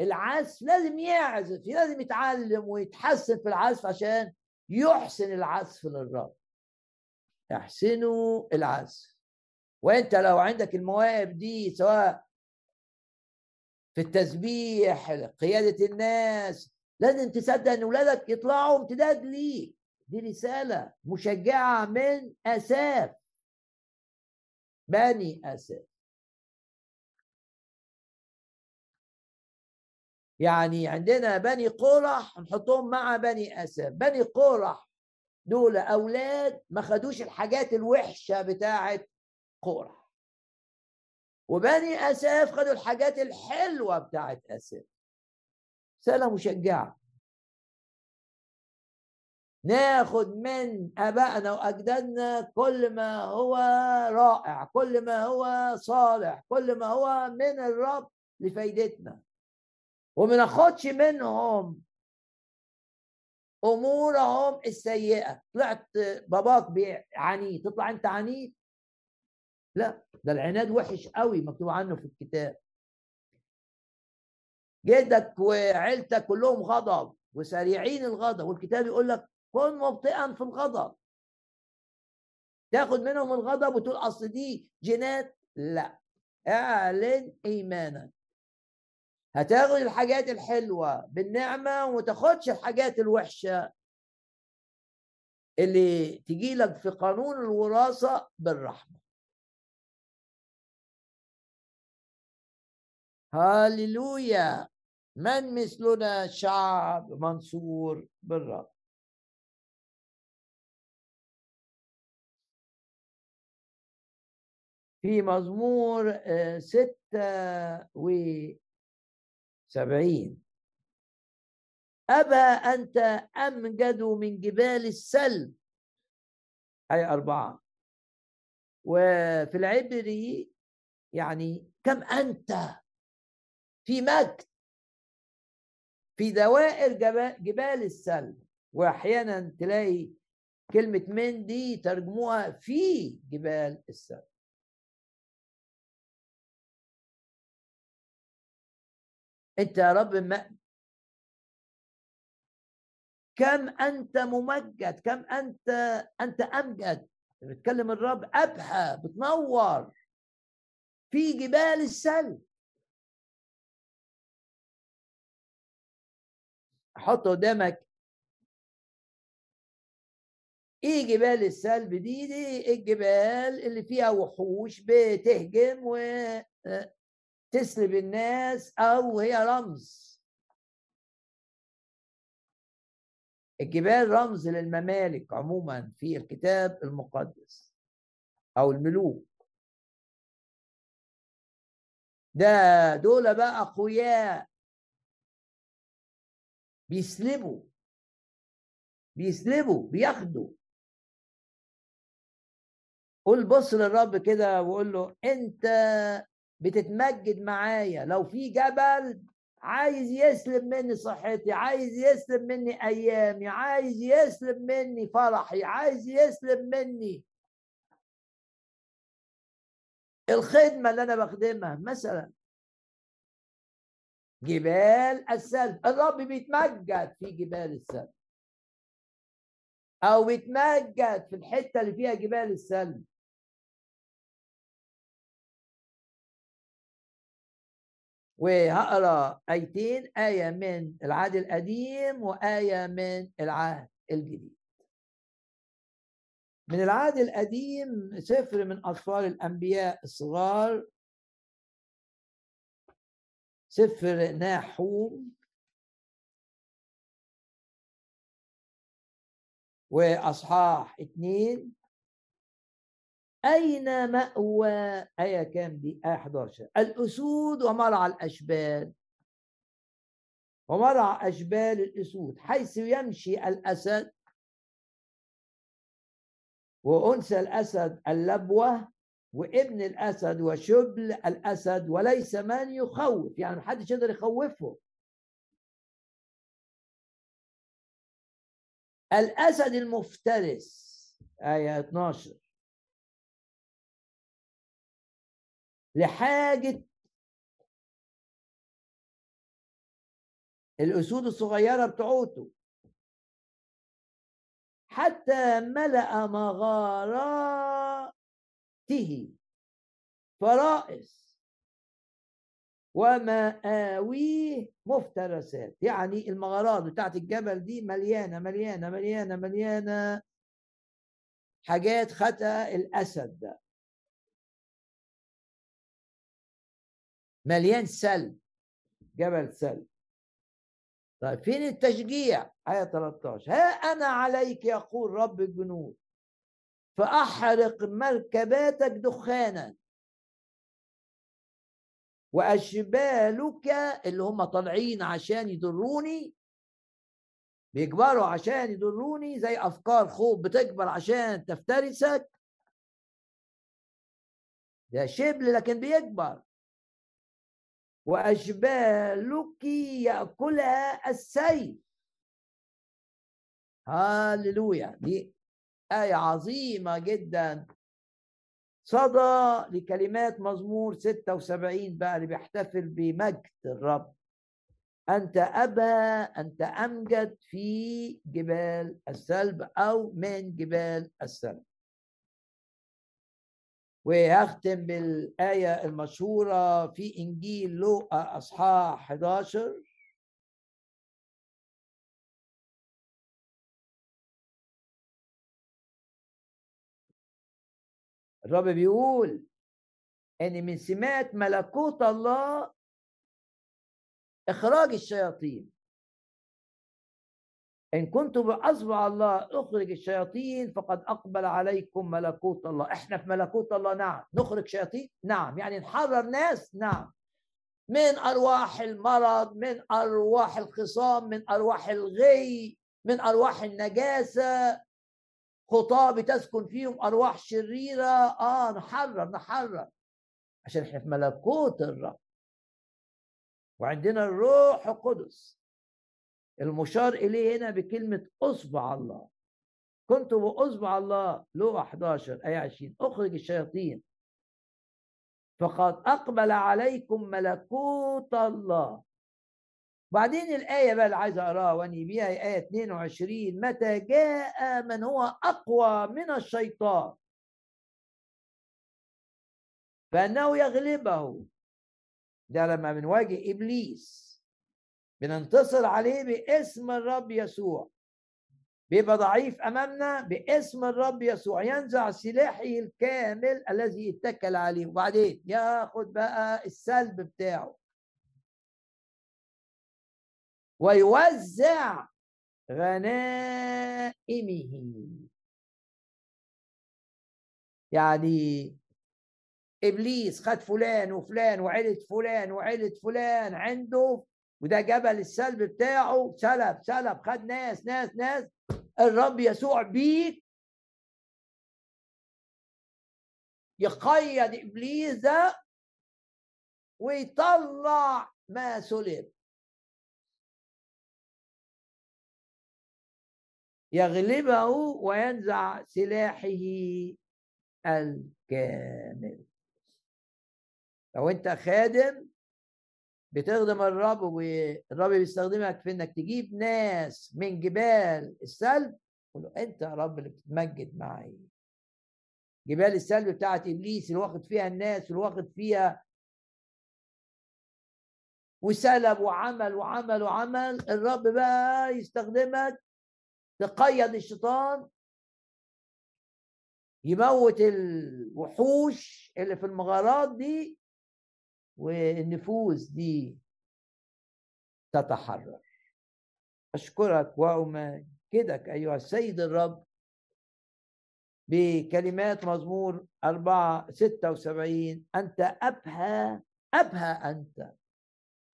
العزف لازم يعزف لازم يتعلم ويتحسن في العزف عشان يحسن العزف للرب احسنوا العزف. وانت لو عندك المواهب دي سواء في التسبيح قيادة الناس لازم تصدق إن ولادك يطلعوا امتداد ليك. دي رسالة مشجعة من أساف. بني أساف. يعني عندنا بني قرح نحطهم مع بني أسد. بني قرح دول أولاد ما خدوش الحاجات الوحشة بتاعه قرح. وبني أساف خدوا الحاجات الحلوة بتاعه اساف رساله مشجعه ناخد من أبائنا وأجدادنا كل ما هو رائع كل ما هو صالح كل ما هو من الرب لفايدتنا. وما ناخدش منهم أمورهم السيئة. طلعت باباك عنيد تطلع أنت عنيد لا. ده العناد وحش قوي مكتوب عنه في الكتاب. جدك وعيلتك كلهم غضب وسريعين الغضب. والكتاب يقول لك كن مبطئا في الغضب. تاخد منهم الغضب وتقول أصل دي جينات. لا. اعلن إيمانك. هتاخد الحاجات الحلوة بالنعمة وما تاخدش الحاجات الوحشة اللي تجي لك في قانون الوراثة بالرحمة. هاليلويا! من مثلنا شعب منصور بالرب. في مزمور آه، ستة وسبعين أبا أنت أمجد من جبال السلب أي أربعة. وفي العبري يعني كم أنت؟ في مجد. في دوائر جبال السلب واحيانا تلاقي كلمة من دي ترجموها في جبال السلب أنت يا رب ما كم أنت ممجد كم أنت أنت أمجد. بتكلم الرب أبهى بتنور. في جبال السلب حط قدامك. إيه جبال السلب دي دي الجبال اللي فيها وحوش بتهجم وتسلب الناس أو هي رمز. الجبال رمز للممالك عموما في الكتاب المقدس أو الملوك. ده دول بقى أقوياء. بيسلبوا. بيسلبوا بياخدوا. قول بص للرب كده وقول له أنت بتتمجد معايا. لو في جبل عايز يسلب مني صحتي عايز يسلب مني أيامي عايز يسلب مني فرحي عايز يسلب مني الخدمة اللي أنا بخدمها. مثلا جبال السلب الرب بيتمجد في جبال السلب أو بيتمجد في الحتة اللي فيها جبال السلب وهقرأ آيتين آية من العهد القديم وآية من العهد الجديد. من العهد القديم سفر من أطفال الأنبياء الصغار. سفر ناحوم. وأصحاح اثنين أين مأوى؟ آية كام دي؟ آية 11 الأسود ومرعى الأشبال. ومرعى أشبال الأسود حيث يمشي الأسد. وأنثى الأسد اللبوة وابن الأسد وشبل الأسد وليس من يخوف. يعني محدش يقدر يخوفه. الأسد المفترس. آية 12 لحاجة الأسود الصغيرة بتوعته حتى ملأ مغارات تحته فرائس. ومآويه مفترسات. يعني المغارات بتاعت الجبل دي مليانة مليانة مليانة مليانة حاجات خطأ الأسد ده. مليان سلب جبل سلب. طيب فين التشجيع؟ آية 13 ها أنا عليك يقول رب الجنود فأحرق مركباتك دخانا. وأشبالك اللي هم طالعين عشان يضروني بيكبروا عشان يضروني زي أفكار خوف بتكبر عشان تفترسك. ده شبل لكن بيكبر. وأشبالك يأكلها السيف هاللويا دي آية عظيمة جدا. صدى لكلمات مزمور 76 بقى اللي بيحتفل بمجد الرب. أنت أبا أنت أمجد في جبال السلب أو من جبال السلب وهختم بالآية المشهورة في إنجيل لوقا أصحاح 11 الرب بيقول إن من سمات ملكوت الله إخراج الشياطين. إن كنتم باصبع الله اخرج الشياطين فقد أقبل عليكم ملكوت الله. إحنا في ملكوت الله نعم. نخرج شياطين؟ نعم. يعني نحرر ناس؟ نعم. من أرواح المرض من أرواح الخصام من أرواح الغي من أرواح النجاسة. خطاة بتسكن فيهم أرواح شريرة. آه نحرر نحرر. عشان إحنا في ملكوت الرب. وعندنا الروح القدس. المشار إليه هنا بكلمة أصبع الله. كنت بأصبع الله لو 11 آية 20 أخرج الشياطين. فقد أقبل عليكم ملكوت الله. وبعدين الآية بقى اللي عايز أقراها وأني بيها آية 22 متى جاء من هو أقوى من الشيطان؟ فأنه يغلبه. ده لما بنواجه إبليس. بننتصر عليه باسم الرب يسوع. بيبقى ضعيف أمامنا باسم الرب يسوع. ينزع سلاحه الكامل الذي اتكل عليه. وبعدين ياخد بقى السلب بتاعه. ويوزع غنائمه. يعني إبليس خد فلان وفلان وعيلة فلان وعيلة فلان عنده وده جبل السلب بتاعه سلب سلب خد ناس ناس ناس. الرب يسوع بيك. يقيد إبليس ده ويطلع ما سلب. يغلبه وينزع سلاحه الكامل. لو أنت خادم بتخدم الرب والرب بيستخدمك في إنك تجيب ناس من جبال السلب. قول أنت يا رب اللي بتتمجد معي. جبال السلب بتاعت إبليس اللي واخد فيها الناس اللي واخد فيها وسلب وعمل وعمل وعمل. الرب بقى يستخدمك تقيد الشيطان يموت الوحوش اللي في المغارات دي والنفوس دي تتحرر. أشكرك وأمجدك أيها السيد الرب بكلمات مزمور أربعة ستة وسبعين. أنت أبهى أبهى أنت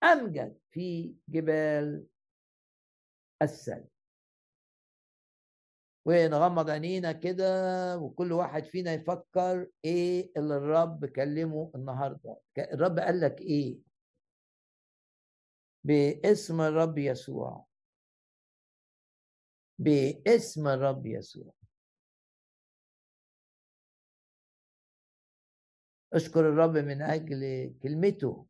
أمجد في جبال السلم ونغمض عينينا كده وكل واحد فينا يفكر إيه اللي الرب كلمه النهارده. الرب قال لك إيه؟ باسم الرب يسوع. باسم الرب يسوع. اشكر الرب من أجل كلمته.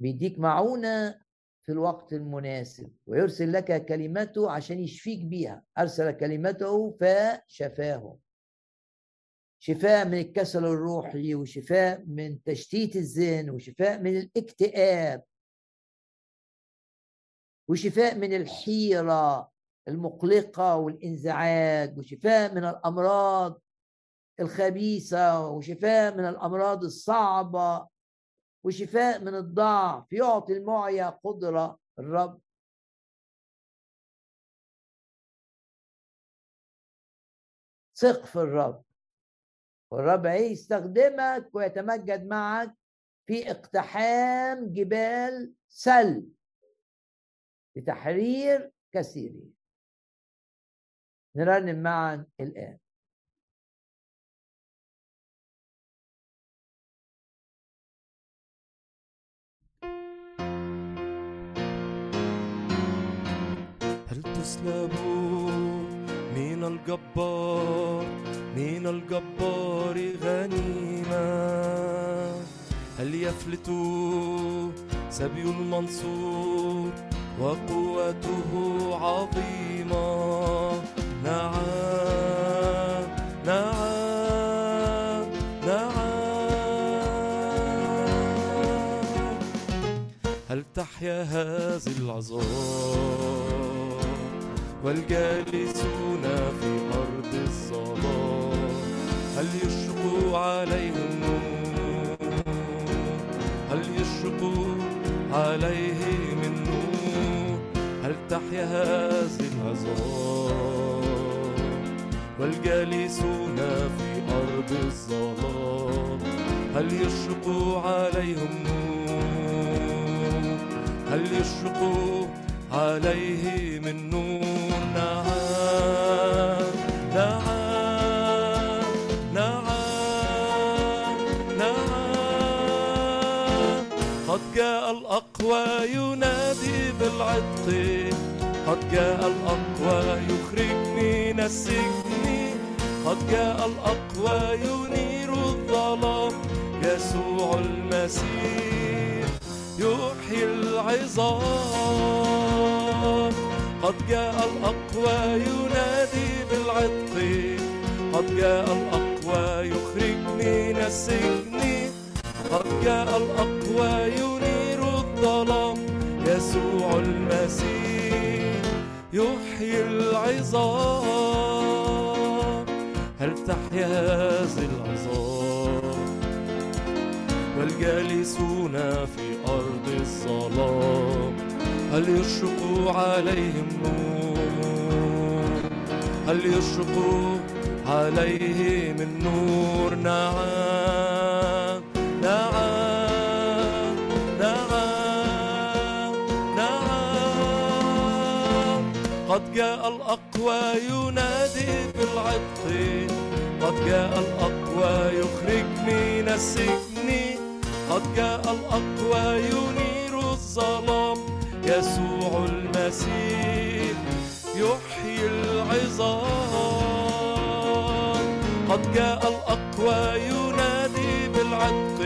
بيديك معونة في الوقت المناسب ويرسل لك كلمته عشان يشفيك بيها. أرسل كلمته فشفاهم شفاء من الكسل الروحي وشفاء من تشتيت الذهن وشفاء من الاكتئاب. وشفاء من الحيرة المقلقة والإنزعاج وشفاء من الأمراض الخبيثة وشفاء من الأمراض الصعبة. وشفاء من الضعف يعطي المعيا قدرة الرب. ثق في الرب. والرب يستخدمك ويتمجد معك في اقتحام جبال سل لتحرير كثيرين. نرنم معا الآن. هل تسلبوا من الجبار من الجبار غنيمة. هل يفلت سبي المنصور وقوته عظيمة؟ نعم نعم نعم. هل تحيا هذه العظام والجالسون في أرض الظلام هل يشرق عليهم نور؟ هل يشرق عليه من هل تحيا هذه العظام والجالسون في أرض الظلام هل يشرق عليهم نور؟ هل يشرق عليه من جاء الأقوى يخرج من السجن قد جاء الأقوى ينير الظلام. يسوع المسيح يحيي العظام. قد جاء الأقوى ينادي بالعتق. قد جاء الأقوى يخرج من السجن قد جاء الأقوى ينير الظلام. يسوع المسيح يحيي العظام. هل تحيا هذه العظام؟ والجالسون في أرض الظلام. هل يشرق عليهم نور؟ هل يشرق عليه من نور نعم. قد جاء الأقوى ينادي بالعتق قد جاء الأقوى يخرج من السجن. قد جاء الأقوى ينير الظلام. يسوع المسيح يحيي العظام. قد جاء الأقوى ينادي بالعتق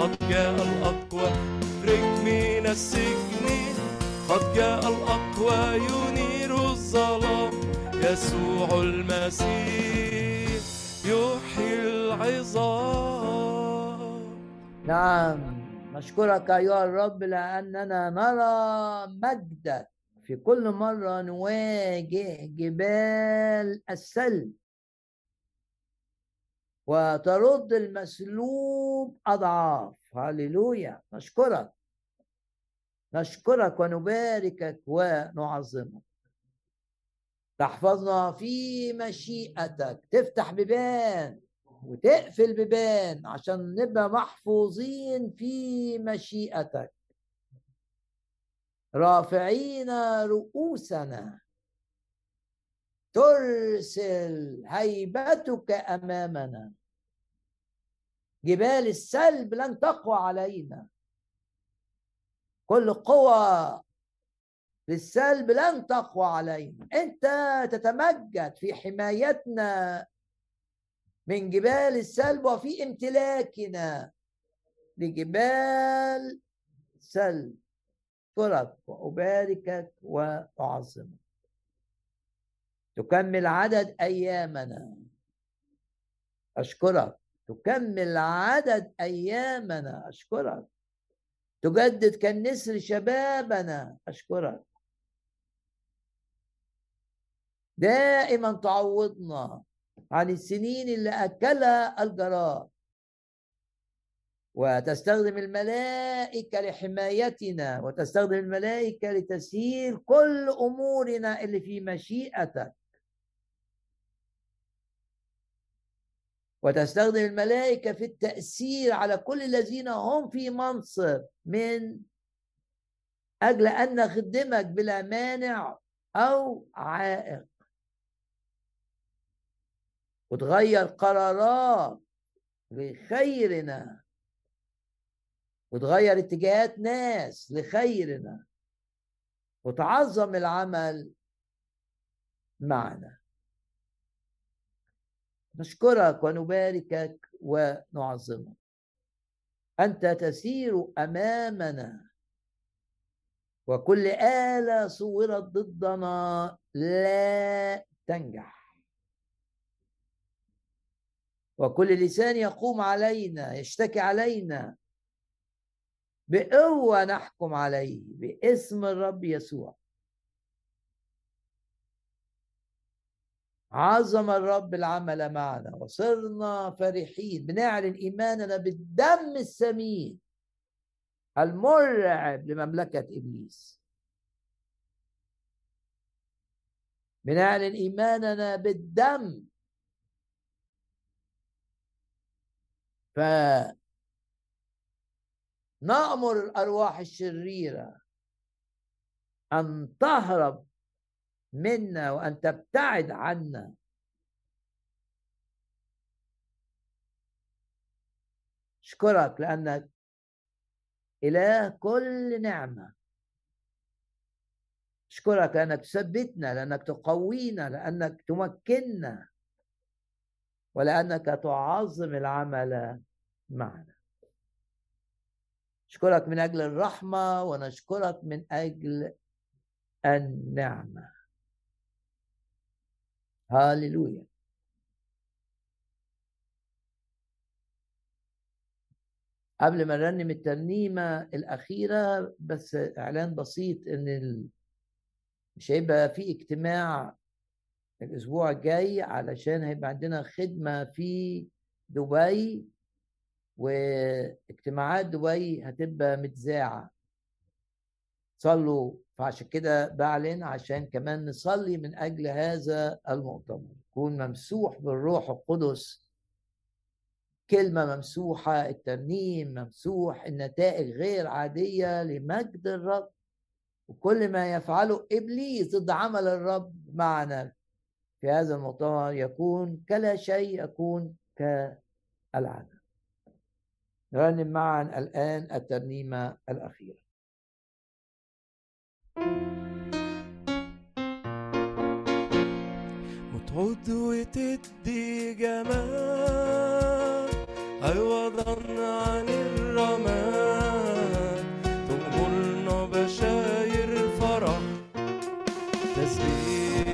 قد جاء الأقوى يخرج من السجن. قد جاء الأقوى ينير الظلام يسوع المسيح يحيي العظام. نعم نشكرك أيها الرب لأننا نرى مجدك في كل مرة نواجه جبال السلب وترد المسلوب أضعاف. هللويا. نشكرك. نشكرك ونباركك ونعظمك. تحفظنا في مشيئتك. تفتح بيبان وتقفل بيبان عشان نبقى محفوظين في مشيئتك. رافعين رؤوسنا. ترسل هيبتك أمامنا. جبال السلب لن تقوى علينا. كل قوى للسلب لن تقوى علينا. أنت تتمجد في حمايتنا من جبال السلب وفي امتلاكنا لجبال سلب. أشكرك وأباركك وأعظمك. تكمل عدد أيامنا. أشكرك. تكمل عدد أيامنا. أشكرك. تجدد كالنسر شبابنا. أشكرك. دائما تعوضنا عن السنين اللي أكلها الجراد وتستخدم الملائكة لحمايتنا وتستخدم الملائكة لتسهيل كل أمورنا اللي في مشيئتك. وتستخدم الملائكة في التأثير على كل الذين هم في منصب من أجل أن نخدمك بلا مانع أو عائق. وتغير قرارات لخيرنا. وتغير اتجاهات ناس لخيرنا. وتعظم العمل معنا. نشكرك ونباركك ونعظمك. أنت تسير أمامنا. وكل آلة صورت ضدنا لا تنجح. وكل لسان يقوم علينا يشتكي علينا. بقوة نحكم عليه باسم الرب يسوع. عظم الرب العمل معنا وصرنا فرحين بنعلن إيماننا بالدم الثمين المرعب لمملكة إبليس. بنعلن إيماننا بالدم. ف نأمر الأرواح الشريرة أن تهرب منا وأن تبتعد عنا. أشكرك لأنك إله كل نعمة. أشكرك لأنك تثبتنا لأنك تقوينا لأنك تمكننا ولأنك تعظم العمل معنا. نشكرك من أجل الرحمة ونشكرك من أجل النعمة. هاليلويا. قبل ما نرنم الترنيمة الأخيرة بس إعلان بسيط إن ال... مش هيبقى في اجتماع الأسبوع الجاي علشان هيبقى عندنا خدمة في دبي واجتماعات دبي هتبقى متذاعة صلوا. فعشان كده بعلن عشان كمان نصلي من أجل هذا المؤتمر. يكون ممسوح بالروح القدس. كلمة ممسوحة الترنيم ممسوح النتائج غير عادية لمجد الرب. وكل ما يفعله إبليس ضد عمل الرب معنا في هذا المؤتمر يكون كلا شيء يكون كالعادة. نرنم معا الآن الترنيمة الأخيرة. وتعود وتدي جمال. عوضا عن الرماد تغمرنا بشاير فرح تسبيح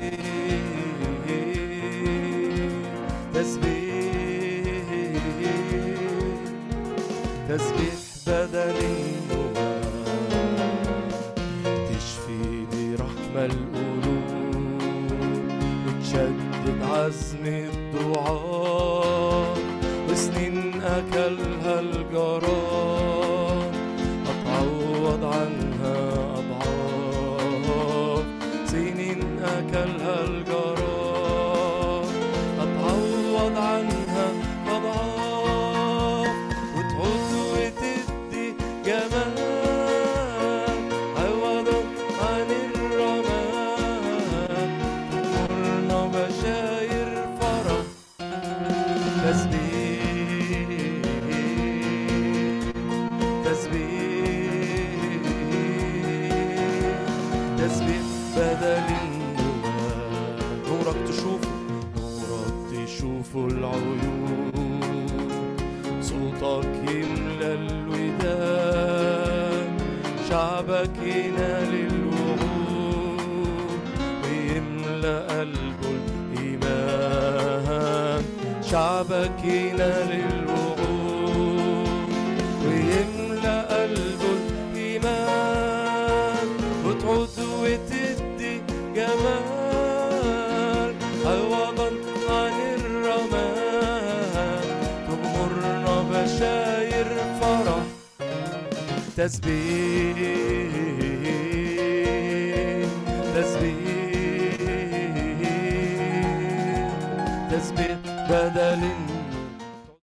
تسبيح تسبيح. عزم الدعاء وسنين أكلها الجراد. شعبك ينال الوعود ويملى قلبه الإيمان وتعود وتدي جمال. عوضا عن الرماد تغمرنا بشاير فرح. تسبيح تسبيح تسبيح بدل